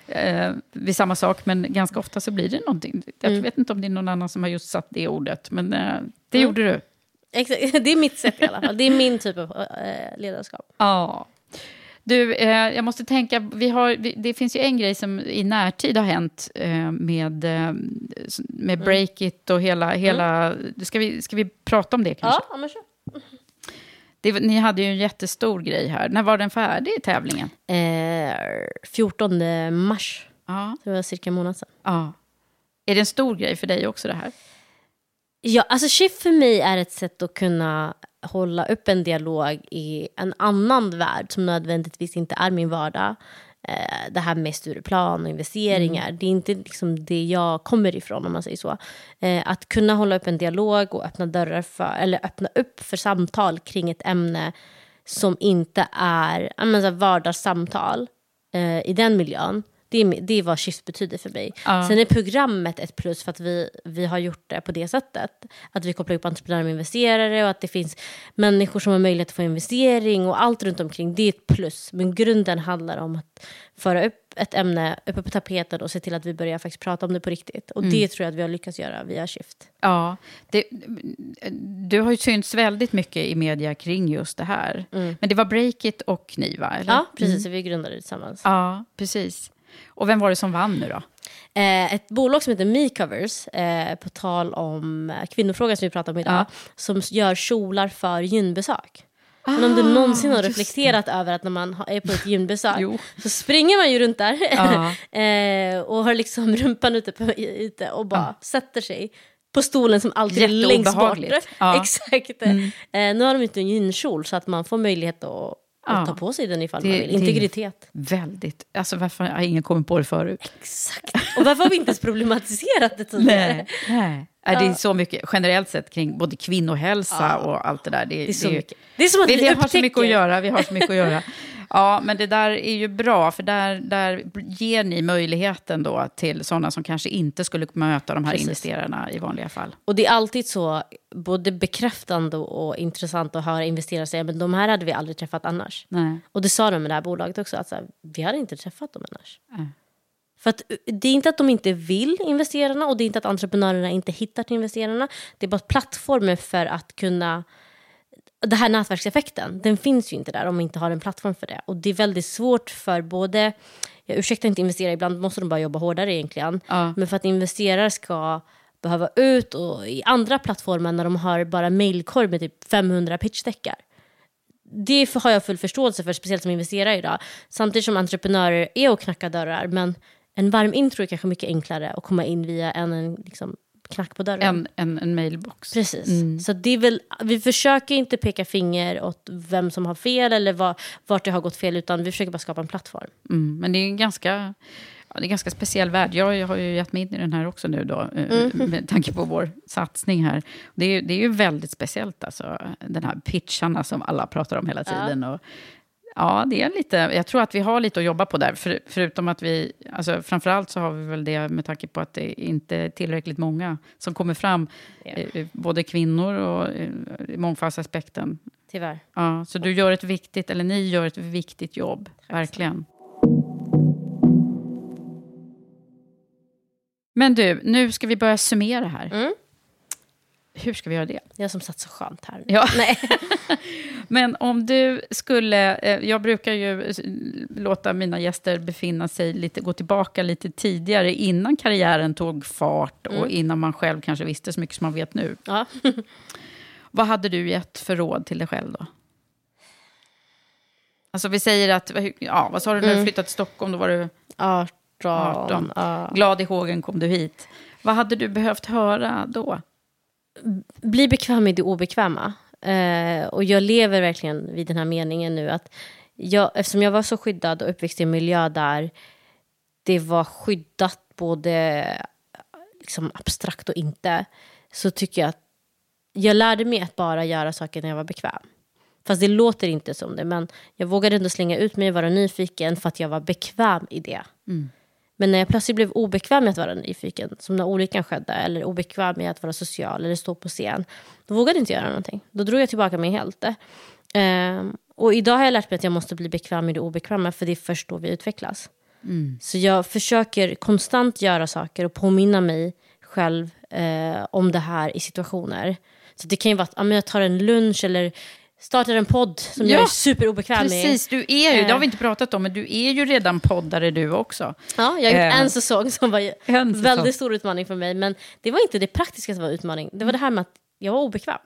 eh, vid samma sak, men ganska ofta så blir det någonting. Jag mm. vet inte om det är någon annan som har just satt det ordet, men eh, det mm. gjorde du. Exakt. Det är mitt sätt i alla fall. Det är min typ av eh, ledarskap. Ja. Du, eh, jag måste tänka, vi har, vi, det finns ju en grej som i närtid har hänt eh, med, eh, med mm. Breakit och hela... Mm. hela ska, vi, ska vi prata om det kanske? Ja, men kör. Det, ni hade ju en jättestor grej här. När var den färdig, tävlingen? Eh, 14 mars. Ja. Det var cirka en månad sedan. Ja. Är det en stor grej för dig också det här? Ja, alltså Shift för mig är ett sätt att kunna hålla upp en dialog i en annan värld som nödvändigtvis inte är min vardag. Eh, det här med Stureplan och investeringar, mm. det är inte liksom det jag kommer ifrån om man säger så. Eh, att kunna hålla upp en dialog och öppna dörrar för, eller öppna upp för samtal kring ett ämne som inte är menar, vardagssamtal eh, i den miljön det är, det är vad Shift betyder för mig. Ja. Sen är programmet ett plus för att vi, vi har gjort det på det sättet. Att vi kopplar upp entreprenörer med investerare och att det finns människor som har möjlighet att få investering och allt runt omkring. Det är ett plus. Men grunden handlar om att föra upp ett ämne uppe på tapeten och se till att vi börjar faktiskt prata om det på riktigt. Och mm. det tror jag att vi har lyckats göra via Shift. Ja, det, du har ju synts väldigt mycket i media kring just det här. Mm. Men det var Breakit och ni, va? Eller? Ja, precis. Mm. Vi grundade det tillsammans. Ja, precis. Och vem var det som vann nu då? Eh, ett bolag som heter MeCovers, eh, på tal om kvinnofrågan som vi pratar om idag, ja. som gör kjolar för gynbesök. Ah, Men om du någonsin har reflekterat över att när man är på ett gynbesök så springer man ju runt där ah. eh, och har liksom rumpan ute, på, ute och bara ah. sätter sig på stolen som alltid är längst bort. Ja. Exakt. Mm. Eh, nu har de inte en gynkjol så att man får möjlighet att ja. ta på sig den ifall det, man vill. Integritet. väldigt. Alltså varför har ingen kommit på det förut? Exakt. Och varför har vi inte ens problematiserat det tidigare? Nej. Nej. Ja. Det är så mycket generellt sett kring både kvinnohälsa ja. och allt det där. Det, det är så det, mycket. Det är som att vi, vi har så mycket att göra. Vi har så mycket att göra. Ja, men det där är ju bra, för där, där ger ni möjligheten då till sådana som kanske inte skulle möta de här Precis. investerarna i vanliga fall. Och det är alltid så, både bekräftande och intressant att höra investerare säga men de här hade vi aldrig träffat annars. Nej. Och det sa de med det här bolaget också, att här, vi hade inte träffat dem annars. Nej. För att, det är inte att de inte vill investerarna och det är inte att entreprenörerna inte hittar till investerarna. Det är bara plattformen för att kunna den här nätverkseffekten, den finns ju inte där om man inte har en plattform för det. Och det är väldigt svårt för både, jag ursäktar inte investera, ibland måste de bara jobba hårdare egentligen. Ja. Men för att investerare ska behöva ut och i andra plattformar när de har bara mailkorg med typ 500 pitchdeckar. Det har jag full förståelse för, speciellt som investerare idag. Samtidigt som entreprenörer är och knackar dörrar, men en varm intro är kanske mycket enklare att komma in via än en liksom, knack på dörren. En, en, en mailbox. Precis. Mm. Så det är väl, vi försöker inte peka finger åt vem som har fel eller var, vart det har gått fel, utan vi försöker bara skapa en plattform. Mm. Men det är en ganska... Ja, det är en ganska speciell värld. Jag har ju gett mig in i den här också nu då, eh, mm. med tanke på vår satsning här. Det är, det är ju väldigt speciellt, alltså, den här pitcharna som alla pratar om hela tiden. Ja. Och Ja, det är lite, jag tror att vi har lite att jobba på där. För, förutom att vi, alltså framförallt så har vi väl det med tanke på att det inte är tillräckligt många som kommer fram. Yeah. Både kvinnor och eh, mångfaldsaspekten. Tyvärr. Ja, så du gör ett viktigt, eller ni gör ett viktigt jobb, verkligen. Men du, nu ska vi börja summera här. Mm. Hur ska vi göra det? Jag som satt så skönt här. Ja. Nej. Men om du skulle... Eh, jag brukar ju låta mina gäster befinna sig lite, gå tillbaka lite tidigare, innan karriären tog fart och mm. innan man själv kanske visste så mycket som man vet nu. Ja. Vad hade du gett för råd till dig själv då? Alltså vi säger att, ja, vad sa du när mm. du flyttade till Stockholm? Då var du 18. 18. Ja. Glad i hågen kom du hit. Vad hade du behövt höra då? Bli bekväm i det obekväma. Eh, och jag lever verkligen vid den här meningen nu att jag, eftersom jag var så skyddad och uppväxt i en miljö där det var skyddat både liksom abstrakt och inte så tycker jag att jag lärde mig att bara göra saker när jag var bekväm. Fast det låter inte som det. Men jag vågade ändå slänga ut mig och vara nyfiken för att jag var bekväm i det. Mm. Men när jag plötsligt blev obekväm med att vara nyfiken, som när olyckan skedde, eller obekväm med att vara social eller stå på scen, då vågade jag inte göra någonting. Då drog jag tillbaka mig helt. Ehm, och idag har jag lärt mig att jag måste bli bekväm med det obekväma, för det är först då vi utvecklas. Mm. Så jag försöker konstant göra saker och påminna mig själv eh, om det här i situationer. Så det kan ju vara att men jag tar en lunch eller startar en podd som Ja, jag är superobekväm med. Precis, du är ju, det har Eh. vi inte pratat om, men du är ju redan poddare du också. Ja, jag har gjort Eh, en säsong som var En en säsong. väldigt stor utmaning för mig. Men det var inte det praktiska som var utmaning. Det var det här med att jag var obekväm.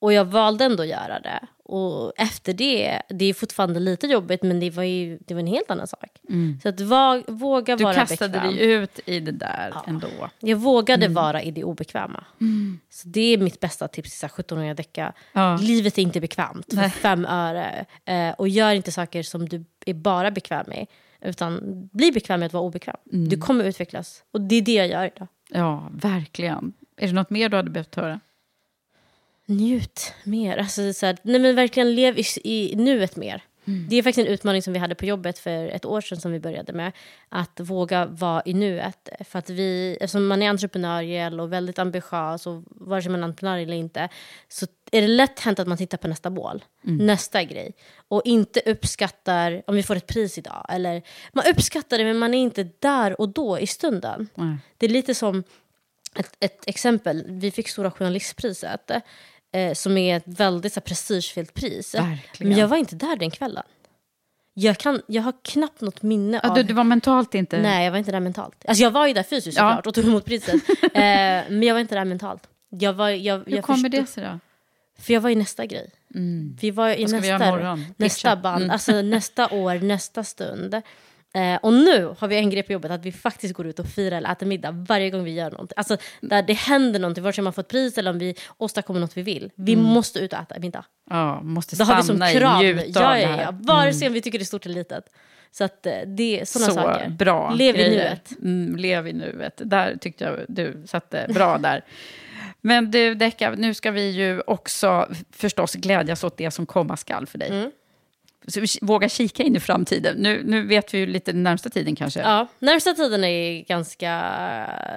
Och jag valde ändå att göra det. Och efter det, det är fortfarande lite jobbigt men det var ju det var en helt annan sak. Så att va, våga Mm. Du vara kastade bekväm. dig ut i det där ändå. Jag vågade Mm. vara i det obekväma. Så det är mitt bästa tips till så här 17-åriga Decka. Ja. Livet är inte bekvämt för Nej. fem öre. Eh, och gör inte saker som du är bara bekväm med. Utan bli bekväm med att vara obekväm. Mm. Du kommer utvecklas. Och det är det jag gör idag. Ja, verkligen. Är det något mer du hade behövt höra? Njut mer. Alltså, så här, nej, men verkligen lev i, i nuet mer. Det är faktiskt en utmaning som vi hade på jobbet för ett år sedan som vi började med. Att våga vara i nuet. För att vi, eftersom man är entreprenöriell och väldigt ambitiös och vare sig man är entreprenör eller inte så är det lätt hänt att man tittar på nästa mål, nästa grej och inte uppskattar om vi får ett pris idag. Eller, man uppskattar det men man är inte där och då i stunden. Nej. Det är lite som ett, ett exempel. Vi fick Stora journalistpriset eh, som är ett väldigt så här, prestigefyllt pris. Verkligen. Men jag var inte där den kvällen. Jag, kan, jag har knappt något minne Ja, av... du, du var mentalt inte... Nej, jag var inte där mentalt. Alltså jag var ju där fysiskt Ja. såklart och tog emot priset. eh, men jag var inte där mentalt. Jag var, jag, Hur jag kommer förstod- det sig då? För jag var i nästa grej. Vi var i nästa, nästa band, Mm. alltså nästa år, nästa stund. Eh, och nu har vi en grej på jobbet att vi faktiskt går ut och firar eller äter middag varje gång vi gör någonting. Alltså där det händer någonting, vare sig man får ett pris eller om vi åstadkommer något vi vill. Vi måste ut och äta middag. Ja, måste Då har vi som stanna krav. i av ja, ja, ja. Vare sig om vi tycker det är stort eller litet. Så att eh, det är sådana Så saker. bra Lev i grejer. nuet. Mm, lev i nuet. Där tyckte jag du satte bra där. Men du, Decka, nu ska vi ju också förstås glädjas åt det som komma skall för dig. Mm. Våga kika in i framtiden. Nu, nu vet vi ju lite den närmsta tiden kanske. Ja, närmsta tiden är ganska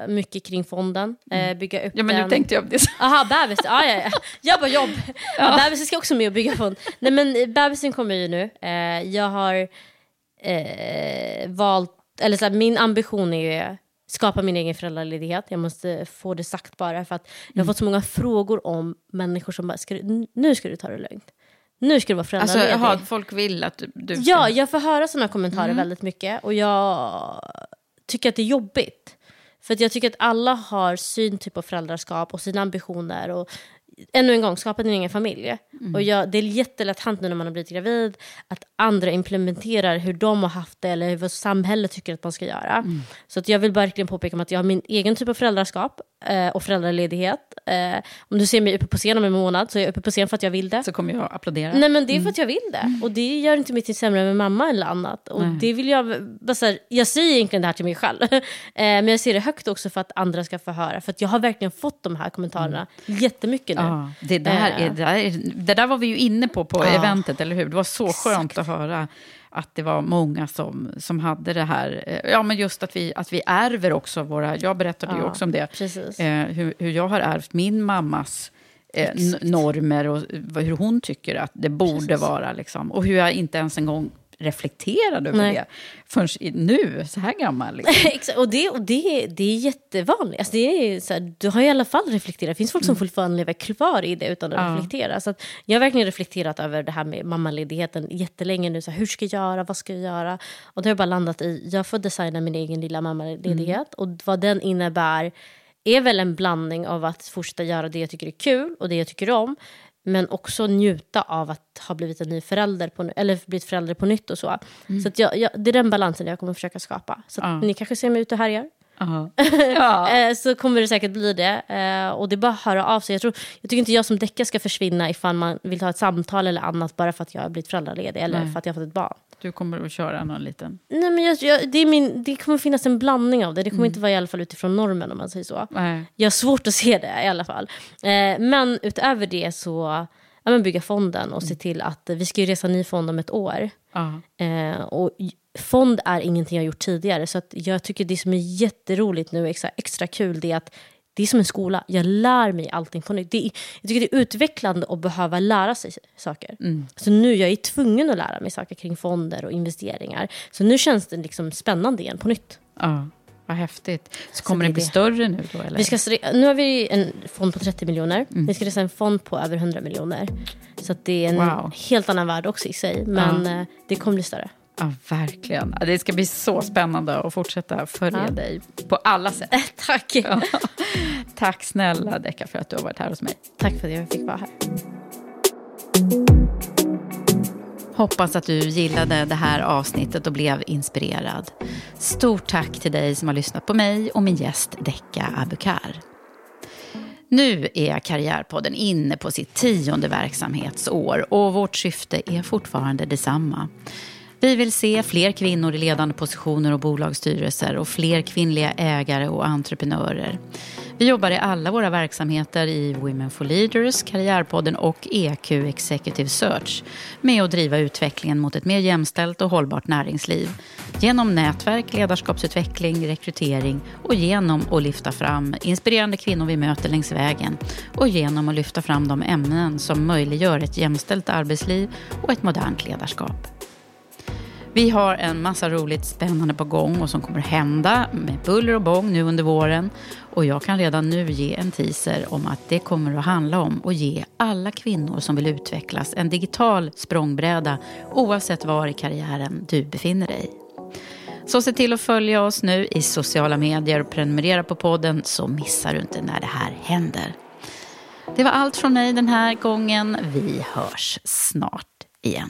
mycket kring fonden. Eh, bygga upp Mm. Ja, men den. nu tänkte jag... Det. Aha, bebis. Ja, ja, ja. Jobb och jobb. Ja. bebisen ska också med och bygga fond. Nej, men bebisen kommer ju nu. Eh, jag har eh, valt, eller så här, min ambition är ju skapa min egen föräldraledighet. Jag måste få det sagt bara för att jag Mm. har fått så många frågor om människor som bara, ska du, nu ska du ta det lugnt. Nu ska du vara Alltså, föräldraledig. jaha, folk vill att du... ska- Ja, jag får höra sådana kommentarer Mm. väldigt mycket. Och jag tycker att det är jobbigt. För jag tycker att alla har syn typ på föräldraskap och sina ambitioner. Och ännu en gång, skapa din egen familj. Mm. Och jag, det är jättelätt hänt nu när man har blivit gravid att andra implementerar hur de har haft det eller vad samhället tycker att man ska göra. Mm. Så att jag vill verkligen påpeka att jag har min egen typ av föräldraskap eh, och föräldraledighet. Eh, om du ser mig uppe på scen om en månad så är jag uppe på scen för att jag vill det. Så kommer jag applådera. Nej men det är för att jag vill det. Och det gör inte mitt till sämre med mamma eller annat. Och Nej. det vill jag, bara här, jag säger egentligen det här till mig själv. eh, men jag ser det högt också för att andra ska få höra. För att jag har verkligen fått de här kommentarerna jättemycket nu. Det, där är, det, där är, det där var vi ju inne på på Ja. eventet, eller hur? Det var så skönt att höra att det var många som, som hade det här. eh, Ja, men just att vi, att vi ärver också våra... Jag berättade ju Ja, också om det. Eh, hur, hur jag har ärvt min mammas eh, normer och vad- hur hon tycker att det borde Precis. vara. Liksom. Och hur jag inte ens en gång reflekterade över Nej. det förrän nu, så här gammal. Liksom. Och det, och det, det är jättevanligt. Alltså det är så här, du har i alla fall reflekterat. Det finns folk som fortfarande lever kvar i det utan att Mm. Ja. reflektera. Så jag har verkligen reflekterat över det här med mammaledigheten jättelänge nu. Så här, hur ska jag göra? Vad ska jag göra? Och det har jag bara landat i, jag får designa min egen lilla mammaledighet. Mm. Och vad den innebär är väl en blandning av att fortsätta göra det jag tycker är kul och det jag tycker om. Men också njuta av att ha blivit en ny förälder, på, eller blivit förälder på nytt och så. Så att jag, jag, det är den balansen jag kommer försöka skapa. Så Ja. ni kanske ser mig ute och härjar. Ja. Ja. Eh, så kommer det säkert bli det. Eh, och det är bara att höra av sig. Jag, tror, jag tycker inte jag som deckare ska försvinna ifall man vill ta ett samtal eller annat bara för att jag har blivit föräldraledig eller Nej. för att jag har fått ett barn. Du kommer att köra någon liten... Nej, men jag, jag, det, är min, det kommer finnas en blandning av det. Det kommer inte vara i alla fall utifrån normen om man säger så. Nej. Jag har svårt att se det i alla fall. Eh, men utöver det så ja, men bygga fonden och se till att vi ska ju resa ny fond om ett år. Eh, och fond är ingenting jag gjort tidigare så att jag tycker det som är jätteroligt nu, extra, extra kul, det är att det är som en skola. Jag lär mig allting på nytt. Det är, jag tycker det är utvecklande att behöva lära sig saker. Mm. Så nu jag är tvungen att lära mig saker kring fonder och investeringar. Så nu känns det liksom spännande igen på nytt. Ja, vad häftigt. Så, Så kommer det det bli det. större nu då? Eller? Vi ska, nu har vi en fond på 30 miljoner. Mm. Vi ska resa en fond på över 100 miljoner. Så det är en Wow. helt annan värld också i sig. Men Ja. eh, det kommer bli större. Ja, verkligen. Det ska bli så spännande att fortsätta följa Ja. dig på alla sätt. Tack! Ja. Tack snälla Decka för att du har varit här hos mig. Tack för att jag fick vara här. Hoppas att du gillade det här avsnittet och blev inspirerad. Stort tack till dig som har lyssnat på mig och min gäst Decka Abukar. Nu är Karriärpodden inne på sitt tionde verksamhetsår och vårt syfte är fortfarande detsamma. Vi vill se fler kvinnor i ledande positioner och bolagsstyrelser och fler kvinnliga ägare och entreprenörer. Vi jobbar i alla våra verksamheter i Women for Leaders, Karriärpodden och EQ Executive Search med att driva utvecklingen mot ett mer jämställt och hållbart näringsliv genom nätverk, ledarskapsutveckling, rekrytering och genom att lyfta fram inspirerande kvinnor vi möter längs vägen och genom att lyfta fram de ämnen som möjliggör ett jämställt arbetsliv och ett modernt ledarskap. Vi har en massa roligt spännande på gång och som kommer hända med buller och bång nu under våren. Och jag kan redan nu ge en teaser om att det kommer att handla om att ge alla kvinnor som vill utvecklas en digital språngbräda oavsett var i karriären du befinner dig. Så se till att följa oss nu i sociala medier och prenumerera på podden så missar du inte när det här händer. Det var allt från mig den här gången. Vi hörs snart igen.